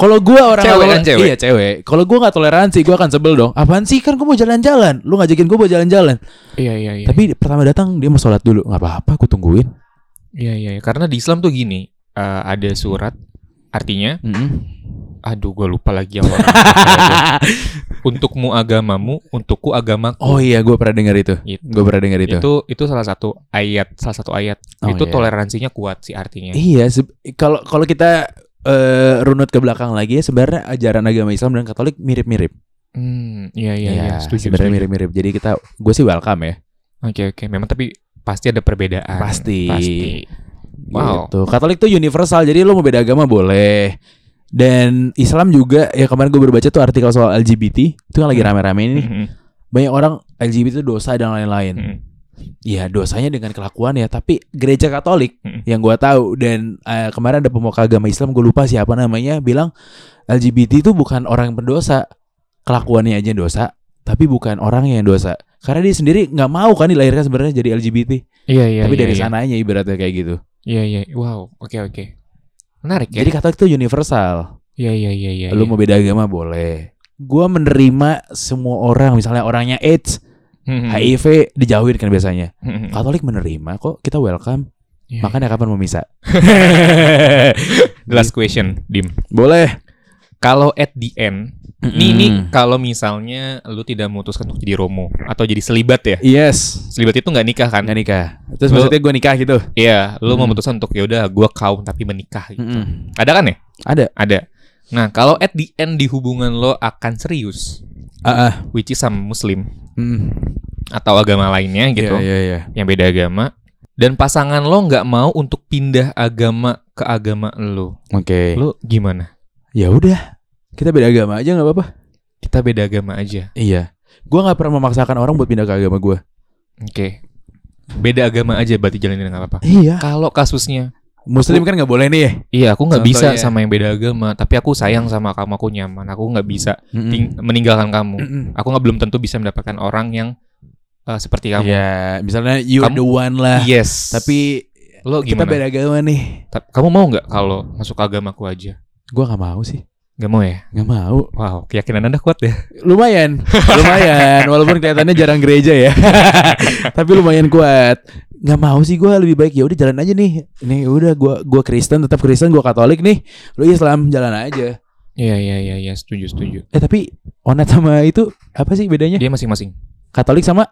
Kalau gue orang Cewek kan, cewek? Iya cewek. Kalau gue nggak toleransi, gue akan sebel dong. Apaan sih kan gue mau jalan-jalan. Lu ngajakin gue mau jalan-jalan. Iya iya iya. Tapi pertama datang dia mau sholat dulu. nggak apa-apa, gue tungguin. Iya iya iya. karena di Islam tuh gini, eh, ada surat artinya aduh gue lupa lagi yang orang [LAUGHS] untukmu agamamu untukku agamaku oh iya, gue pernah dengar itu. Gitu. Gue pernah dengar itu. itu itu salah satu ayat salah satu ayat Oh, itu iya. toleransinya kuat sih artinya Iya, kalau kalau kita eh, runut ke belakang lagi ya sebenarnya ajaran agama Islam dan Katolik mirip-mirip. hmm iya iya iya setuju sebenarnya setuju. mirip-mirip. Jadi kita gue sih welcome ya. oke oke memang tapi pasti ada perbedaan Pasti. pasti Wow. Gitu. Katolik tuh universal. Jadi lo mau beda agama boleh. Dan Islam juga ya kemarin gue berbaca tuh artikel soal LGBT itu kan lagi Hmm. rame-rame ini. Mhm, Banyak orang LGBT itu dosa dan lain-lain. mhm. Iya dosanya dengan kelakuan ya. Tapi gereja Katolik Mm-mm. yang gua tahu dan eh, kemarin ada pemuka agama Islam gue lupa siapa namanya bilang LGBT itu bukan orang yang berdosa. Kelakuannya aja dosa. Tapi bukan orang yang dosa. Karena dia sendiri nggak mau kan dilahirkan sebenarnya jadi LGBT. iya iya tapi iya, dari iya. sananya ibaratnya kayak gitu. Iya iya wow oke oke menarik ya Jadi Katolik itu universal. iya iya iya iya Lu iya. mau beda agama boleh. Gua menerima semua orang misalnya orangnya AIDS, HIV dijauhin kan biasanya. mhm. Katolik menerima kok, kita welcome. Iya, Makanya kapan mau misa? [LAUGHS] last question dim boleh. kalau at the end Nih, Mm-mm. nih kalau misalnya lu tidak memutuskan untuk jadi romo atau jadi selibat ya. Yes. Selibat itu nggak nikah kan? Nggak nikah. Terus Lu- maksudnya gue nikah gitu. Iya, lu Hmm. memutuskan untuk ya udah gua kaum tapi menikah gitu. Mm-mm. Ada kan ya? Ada. Ada. Nah, kalau at the end di hubungan lo akan serius, Ah, ah. which is sama muslim Mm. atau agama lainnya gitu, Iya, iya, iya. yang beda agama, dan pasangan lo nggak mau untuk pindah agama ke agama lo, Oke. lo gimana? Ya udah. Kita beda agama aja nggak apa-apa. Kita beda agama aja, Iya. Gua nggak pernah memaksakan orang buat pindah ke agama gue. oke? Beda agama aja berarti jalanin nggak apa-apa. Iya. Kalau kasusnya Muslim kan nggak boleh nih ya. Iya, aku nggak bisa sama yang beda agama, tapi aku sayang sama kamu, aku nyaman. Aku nggak bisa Mm-mm. ting- meninggalkan kamu. Mm-mm. Aku nggak belum tentu bisa mendapatkan orang yang eh, seperti kamu. Iya, misalnya you Kamu- the one lah. Yes. Tapi lo kita gimana? beda agama nih. Ta- Kamu mau nggak kalau masuk ke agamaku aja? Gua nggak mau sih. Gak mau ya? Nggak mau. Wow, keyakinan anda kuat ya. [LAUGHS] Lumayan, lumayan. Walaupun kelihatannya jarang gereja ya, [LAUGHS] tapi lumayan kuat. Nggak mau sih gue lebih baik ya udah jalan aja nih. Ini udah gua gua Kristen tetap Kristen, gua Katolik nih. Lu Islam jalan aja. Iya iya iya iya, setuju setuju. Eh tapi Onat sama itu apa sih bedanya? Dia masing-masing. Katolik sama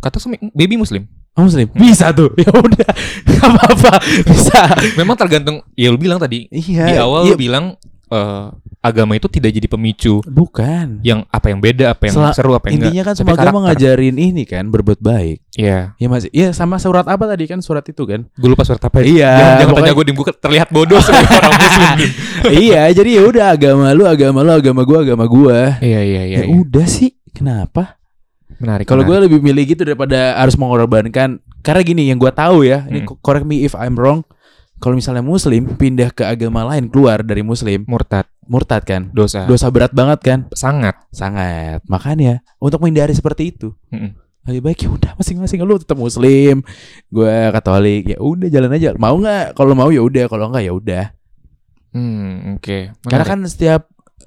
Kata sama baby muslim. oh, Muslim? Bisa tuh. [LAUGHS] Ya udah, nggak apa-apa. Bisa. Memang tergantung. Ya lu bilang tadi Iya. di awal iya. lu bilang eh, agama itu tidak jadi pemicu Bukan. yang apa yang beda, apa yang Sela- seru, apa yang Intinya kan enggak. semua Tapi agama ngajarin ini kan berbuat baik. Iya. Iya masih. Iya sama surat apa tadi kan surat itu kan? Gue lupa surat apa. Iya, Jangan, jangan pokoknya- tanya gue gue terlihat bodoh sebagai [LAUGHS] orang muslim. Iya, jadi ya udah agama lu, agama lu, agama gua, agama gua. Iya iya iya. ya udah sih, kenapa? Menarik. Kalau gue lebih milih gitu daripada harus mengorbankan. Karena gini, yang gua tahu ya, ini Hmm. correct me if I'm wrong. Kalau misalnya Muslim pindah ke agama lain keluar dari Muslim, murtad murtad kan? dosa Dosa berat banget kan? sangat. Sangat. Makanya untuk menghindari seperti itu, Mm-mm. lebih baik ya udah masing-masing lu tetap Muslim, gue Katolik. Ya udah jalan aja. Mau nggak? Kalau mau ya udah. Kalau nggak ya udah. Hmm, oke. Karena Menarik. kan setiap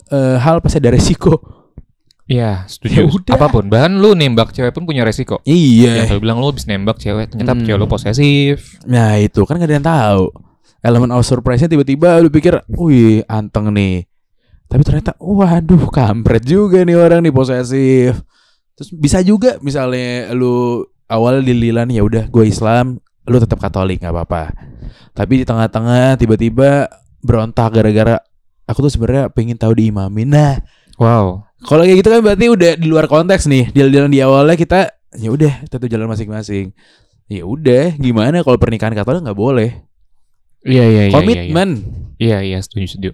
eh, hal pasti ada resiko. Iya, Ya setuju. udah. Apa pun, bahkan lu nembak cewek pun punya resiko. Iya. Ya, lu bilang lu bisa nembak cewek, ternyata Hmm. cewek lu posesif. Nah itu kan gak ada yang tahu. Elemen of surprise-nya tiba-tiba lu pikir, wih anteng nih. Tapi ternyata, waduh kampret juga nih orang nih posesif. Terus bisa juga misalnya lu awal dililan ya udah gue Islam, lu tetap Katolik nggak apa-apa. Tapi di tengah-tengah tiba-tiba berontak gara-gara aku tuh sebenarnya pengen tahu diimamin. Nah Wow. Kalau kayak gitu kan berarti udah di luar konteks nih. Deal-dealan di awalnya kita ya udah tentu jalan masing-masing. Ya udah, gimana kalau pernikahan Katolik nggak boleh? Iya iya iya. Komitmen. Iya iya setuju setuju.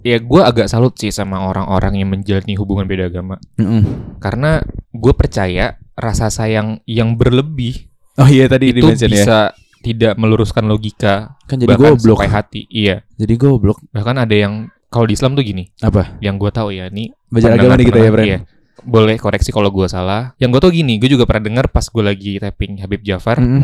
Ya gue agak salut sih sama orang-orang yang menjalani hubungan beda agama. Mm-mm. Karena gue percaya rasa sayang yang berlebih Oh iya tadi itu ya. bisa tidak meluruskan logika Kan jadi bahkan goblok. sampai hati. Iya. Jadi goblok. Bahkan ada yang kalau di Islam tuh gini, Apa? yang gue tahu ya, nih Belajar agama nih kita ya, pendengar- Bren. iya. Boleh koreksi kalau gue salah. Yang gue tau gini, gue juga pernah dengar pas gue lagi tapping Habib Jafar, Mm-mm.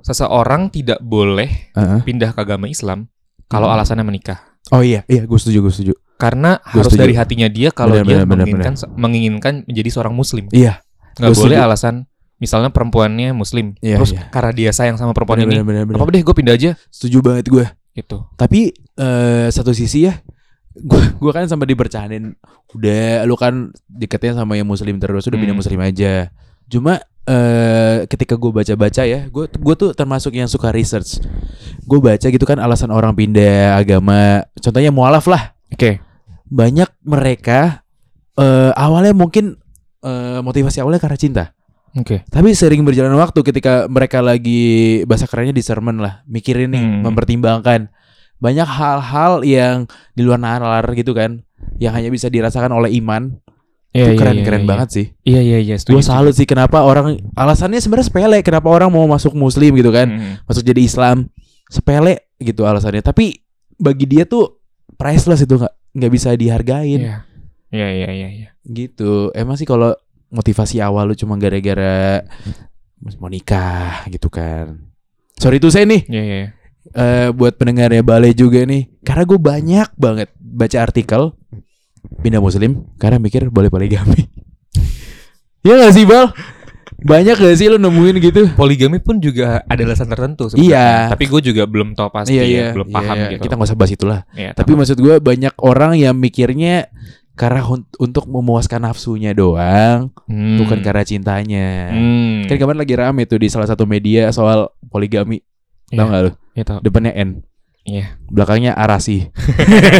seseorang tidak boleh Uh-uh. pindah ke agama Islam kalau Hmm. alasannya menikah. Oh iya, iya gue setuju, gue setuju. Karena Gua harus setuju. dari hatinya dia kalau dia benar, menginginkan menginginkan menjadi seorang muslim. Iya. Gua boleh setuju. alasan misalnya perempuannya muslim, Iya, terus iya. karena dia sayang sama perempuan ini, Bener, bener, bener. apa deh gue pindah aja Setuju banget gue. gitu. Tapi eh satu sisi ya, gue gua kan sempat dibercandain, udah lu kan deketnya sama yang muslim terus, udah pindah Hmm. muslim aja. Cuma eh ketika gue baca-baca ya, gue gue tuh termasuk yang suka research. Gue baca gitu kan alasan orang pindah agama, contohnya mualaf lah. Oke. Banyak mereka eh awalnya mungkin eh motivasi awalnya karena cinta. Oke. Tapi sering berjalan waktu ketika mereka lagi bahasa kerennya discernment lah, mikirin nih, Hmm. mempertimbangkan banyak hal-hal yang di luar nalar gitu kan, yang hanya bisa dirasakan oleh iman. Itu iya, keren-keren iya, banget sih. Iya iya iya. Gue salut sih kenapa orang alasannya sebenarnya sepele, kenapa orang mau masuk muslim gitu kan, Hmm. masuk jadi Islam sepele gitu alasannya. Tapi bagi dia tuh priceless itu nggak nggak bisa dihargain Iya. Iya iya iya. iya. gitu. Emang sih kalau motivasi awal lu cuma gara-gara mau nikah gitu kan. Sorry tuh saya nih Iya iya. Iya. eh buat pendengarnya Bale juga nih. Karena gue banyak banget baca artikel pindah muslim karena mikir boleh poligami. [LAUGHS] ya gak sih Bal? Banyak gak sih lu nemuin gitu? Poligami pun juga ada alasan tertentu Iya. Tapi gue juga belum tahu pasti ya, belum iya, paham iya. gitu. Kita gak usah bahas itulah. Iya, Tapi maksud gue banyak orang yang mikirnya karena untuk memuaskan nafsunya doang, Hmm. bukan karena cintanya. Hmm. Kan kemarin lagi rame tuh di salah satu media soal poligami. Iya. Tahu gak lu? Iya, tahu. Depannya N, Iya. belakangnya arasi.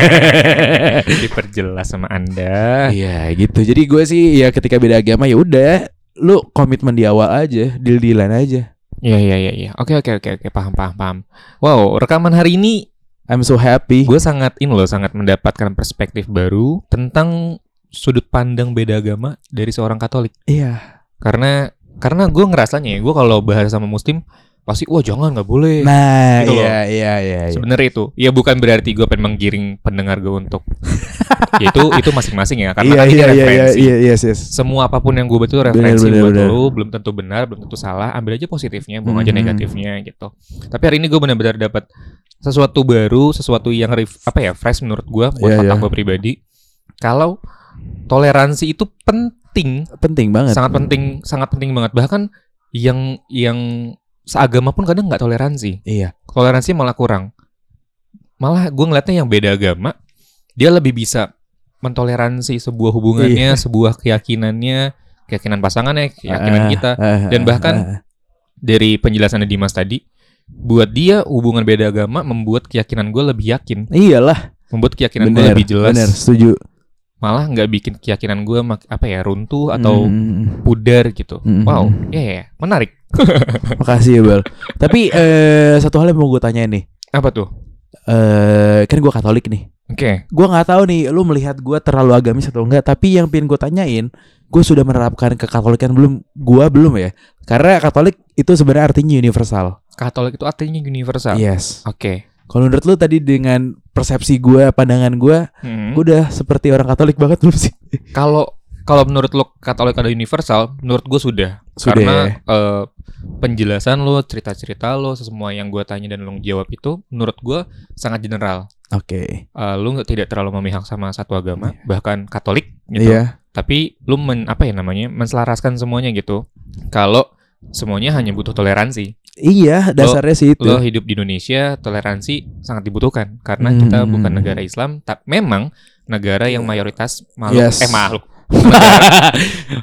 [LAUGHS] Diperjelas sama Anda. Iya gitu. Jadi gue sih ya ketika beda agama ya udah, lu komitmen di awal aja, deal-dealan aja. Iya iya iya iya. Oke oke oke oke paham paham paham. Wow, rekaman hari ini I'm so happy. gue sangat ini loh sangat mendapatkan perspektif baru tentang sudut pandang beda agama dari seorang Katolik. Iya. Karena karena gue ngerasanya ya, gue kalau bahas sama Muslim pasti wah jangan nggak boleh. Nah, Gitu loh. iya iya iya. iya. Sebenarnya itu, ya bukan berarti gue pengen menggiring pendengar gue untuk [LAUGHS] ya itu itu masing-masing ya karena Iya kan ini iya iya iya referensi. iya yes yes. Semua apa pun yang gue betul referensi bener, buat bener. lu belum tentu benar, belum tentu salah. Ambil aja positifnya, buang aja Mhm. negatifnya gitu. Tapi hari ini gue benar-benar dapat sesuatu baru, sesuatu yang ref- apa ya fresh menurut gue buat Iya, otak iya. gue pribadi. Kalau toleransi itu penting, Penting banget. sangat penting, sangat penting banget. Bahkan yang yang seagama pun kadang nggak toleransi Iya. toleransi malah kurang. Malah gue ngeliatnya yang beda agama, dia lebih bisa mentoleransi sebuah hubungannya, Iya. sebuah keyakinannya, keyakinan pasangannya, keyakinan Ah, kita. ah, Dan ah, bahkan ah. Dari penjelasannya Dimas tadi, buat dia hubungan beda agama membuat keyakinan gue lebih yakin, iyalah. membuat keyakinan gue lebih jelas. bener, setuju. Malah nggak bikin keyakinan gue mak- apa ya runtuh atau Mm, pudar gitu. Mm, Wow, mm. ya ya, menarik. [LAUGHS] Makasih ya Bal. Tapi eh satu hal yang mau gue tanya nih. Apa tuh? Eh kan gue Katolik nih. Oke, Gue nggak tahu nih, lu melihat gue terlalu agamis atau enggak. Tapi yang pengen gue tanyain, gue sudah menerapkan kekatolikan belum? Gue belum ya. Karena Katolik itu sebenarnya artinya universal. Katolik itu artinya universal. Yes. Oke. Kalau menurut lu tadi dengan persepsi gue, pandangan gue, Hmm. gue udah seperti orang Katolik banget belum sih? [LAUGHS] Kalau kalau menurut lo Katolik ada universal, menurut gue sudah. Sudah Karena eh, penjelasan lo, cerita-cerita lo, semua yang gue tanya dan lo jawab itu, menurut gue sangat general. Oke. Eh, lo nggak tidak terlalu memihak sama satu agama, bahkan Katolik gitu. Iya. Tapi lo men, apa ya namanya, menselaraskan semuanya gitu. Kalau semuanya hanya butuh toleransi. Iya, dasarnya sih itu. Lo hidup di Indonesia, toleransi sangat dibutuhkan karena Hmm. kita bukan negara Islam, tak memang negara yang mayoritas makhluk Yes. eh makhluk [LAUGHS] negara,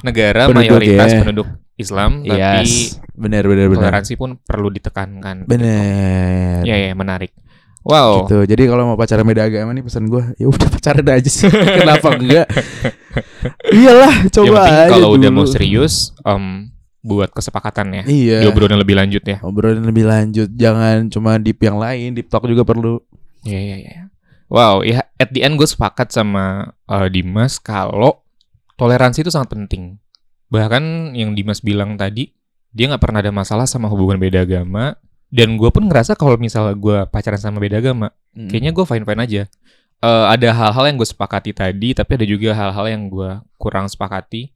negara Penduduk, mayoritas ya. penduduk Islam, tapi Yes. Bener bener bener. toleransi pun perlu ditekankan. Bener. Ya ya menarik. Wow. Gitu. Jadi kalau mau pacaran beda agama nih pesan gue, ya udah pacaran aja sih. [LAUGHS] Kenapa enggak? [LAUGHS] Iyalah, coba penting aja kalau udah mau serius, em, buat kesepakatan ya. Iya. Diobrolin lebih lanjut ya. Obrolin lebih lanjut, jangan cuma deep yang lain, deep talk juga perlu. Iya iya iya. Wow, ya at the end gue sepakat sama uh, Dimas kalau toleransi itu sangat penting. Bahkan yang Dimas bilang tadi, dia nggak pernah ada masalah sama hubungan beda agama. Dan gue pun ngerasa kalau misalnya gue pacaran sama beda agama, Hmm. kayaknya gue fine fine aja. Eh, ada hal-hal yang gue sepakati tadi, tapi ada juga hal-hal yang gue kurang sepakati.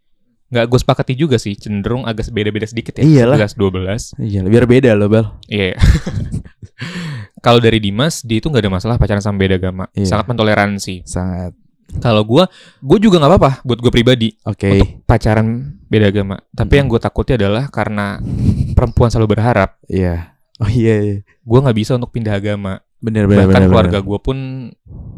Nggak gue sepakati juga sih, cenderung agak beda-beda sedikit ya. Iyalah. 11 12. Iya, biar beda loh, Bel. Iya. [LAUGHS] Kalau dari Dimas, dia itu nggak ada masalah pacaran sama beda agama, Iya. sangat mentoleransi. Sangat. Kalau gua, gua juga nggak apa-apa buat gue pribadi Oke. untuk pacaran beda agama. Tapi yang gue takuti adalah karena perempuan selalu berharap, Iya. Oh iya, iya. gua nggak bisa untuk pindah agama. Bener bener Bahkan bener. keluarga gue pun,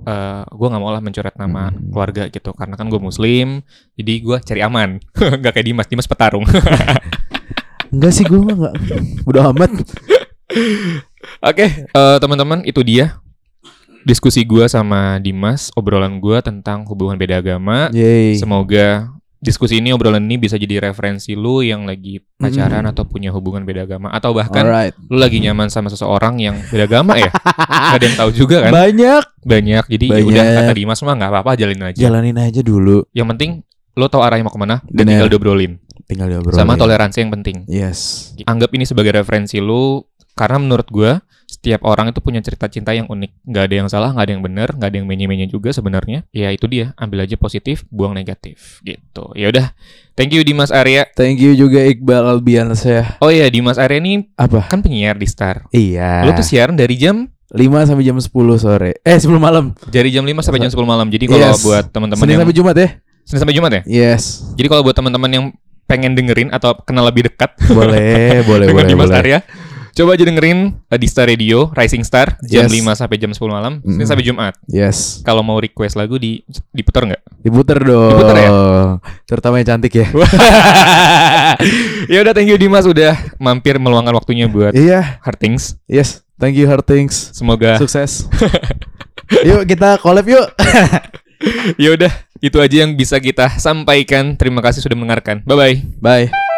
eh gua nggak mau lah mencoret nama Hmm. keluarga gitu. Karena kan gue Muslim, jadi gua cari aman. [LAUGHS] Gak kayak Dimas, Dimas petarung. [LAUGHS] Enggak sih gue mah enggak. Udah amat. [LAUGHS] Oke, eh, teman-teman itu dia diskusi gua sama Dimas, obrolan gua tentang hubungan beda agama. Yeay. Semoga diskusi ini obrolan ini bisa jadi referensi lu yang lagi pacaran atau punya hubungan beda agama atau bahkan Alright. lu lagi nyaman sama seseorang yang beda agama ya. [LAUGHS] Gak ada yang tahu juga kan. Banyak. Banyak. Jadi ya Banyak. udah kata Dimas mah nggak apa-apa jalin aja. Jalanin aja dulu. Yang penting lu tahu arahnya mau ke mana dan Bener. tinggal diobrolin. Tinggal diobrolin. Sama toleransi yang penting. Yes. Anggap ini sebagai referensi lu karena menurut gua setiap orang itu punya cerita cinta yang unik. Nggak ada yang salah, nggak ada yang benar, nggak ada yang menye-menye juga sebenarnya. Ya itu dia, ambil aja positif, buang negatif gitu. Ya udah. Thank you Dimas Arya. Thank you juga Iqbal Albiansyah. Oh iya, Dimas Arya ini Apa? kan penyiar di Star. Iya. Lu tuh siaran dari jam 5 sampai jam 10 sore. Eh, 10 malam. dari jam 5 sampai jam 10 malam. Jadi kalau Yes. buat teman-teman Senin yang sampai Jumat ya? Senin sampai Jumat ya? Yes. Jadi kalau buat teman-teman yang pengen dengerin atau kenal lebih dekat Boleh, [LAUGHS] boleh, dengan boleh. Dimas boleh. Arya, coba aja dengerin uh, di Star Radio Rising Star jam Yes. 5 sampai jam 10 malam, Senin Mm. sampai Jumat. Yes. Kalau mau request lagu di diputar nggak? Diputer dong. Diputer ya? Terutama yang cantik ya. [LAUGHS] ya udah thank you Dimas udah mampir meluangkan waktunya buat iya. Hard Things. Yes. Thank you Hard Things. Semoga Sukses. [LAUGHS] yuk kita collab yuk. [LAUGHS] ya udah itu aja yang bisa kita sampaikan. Terima kasih sudah mendengarkan. Bye bye. Bye.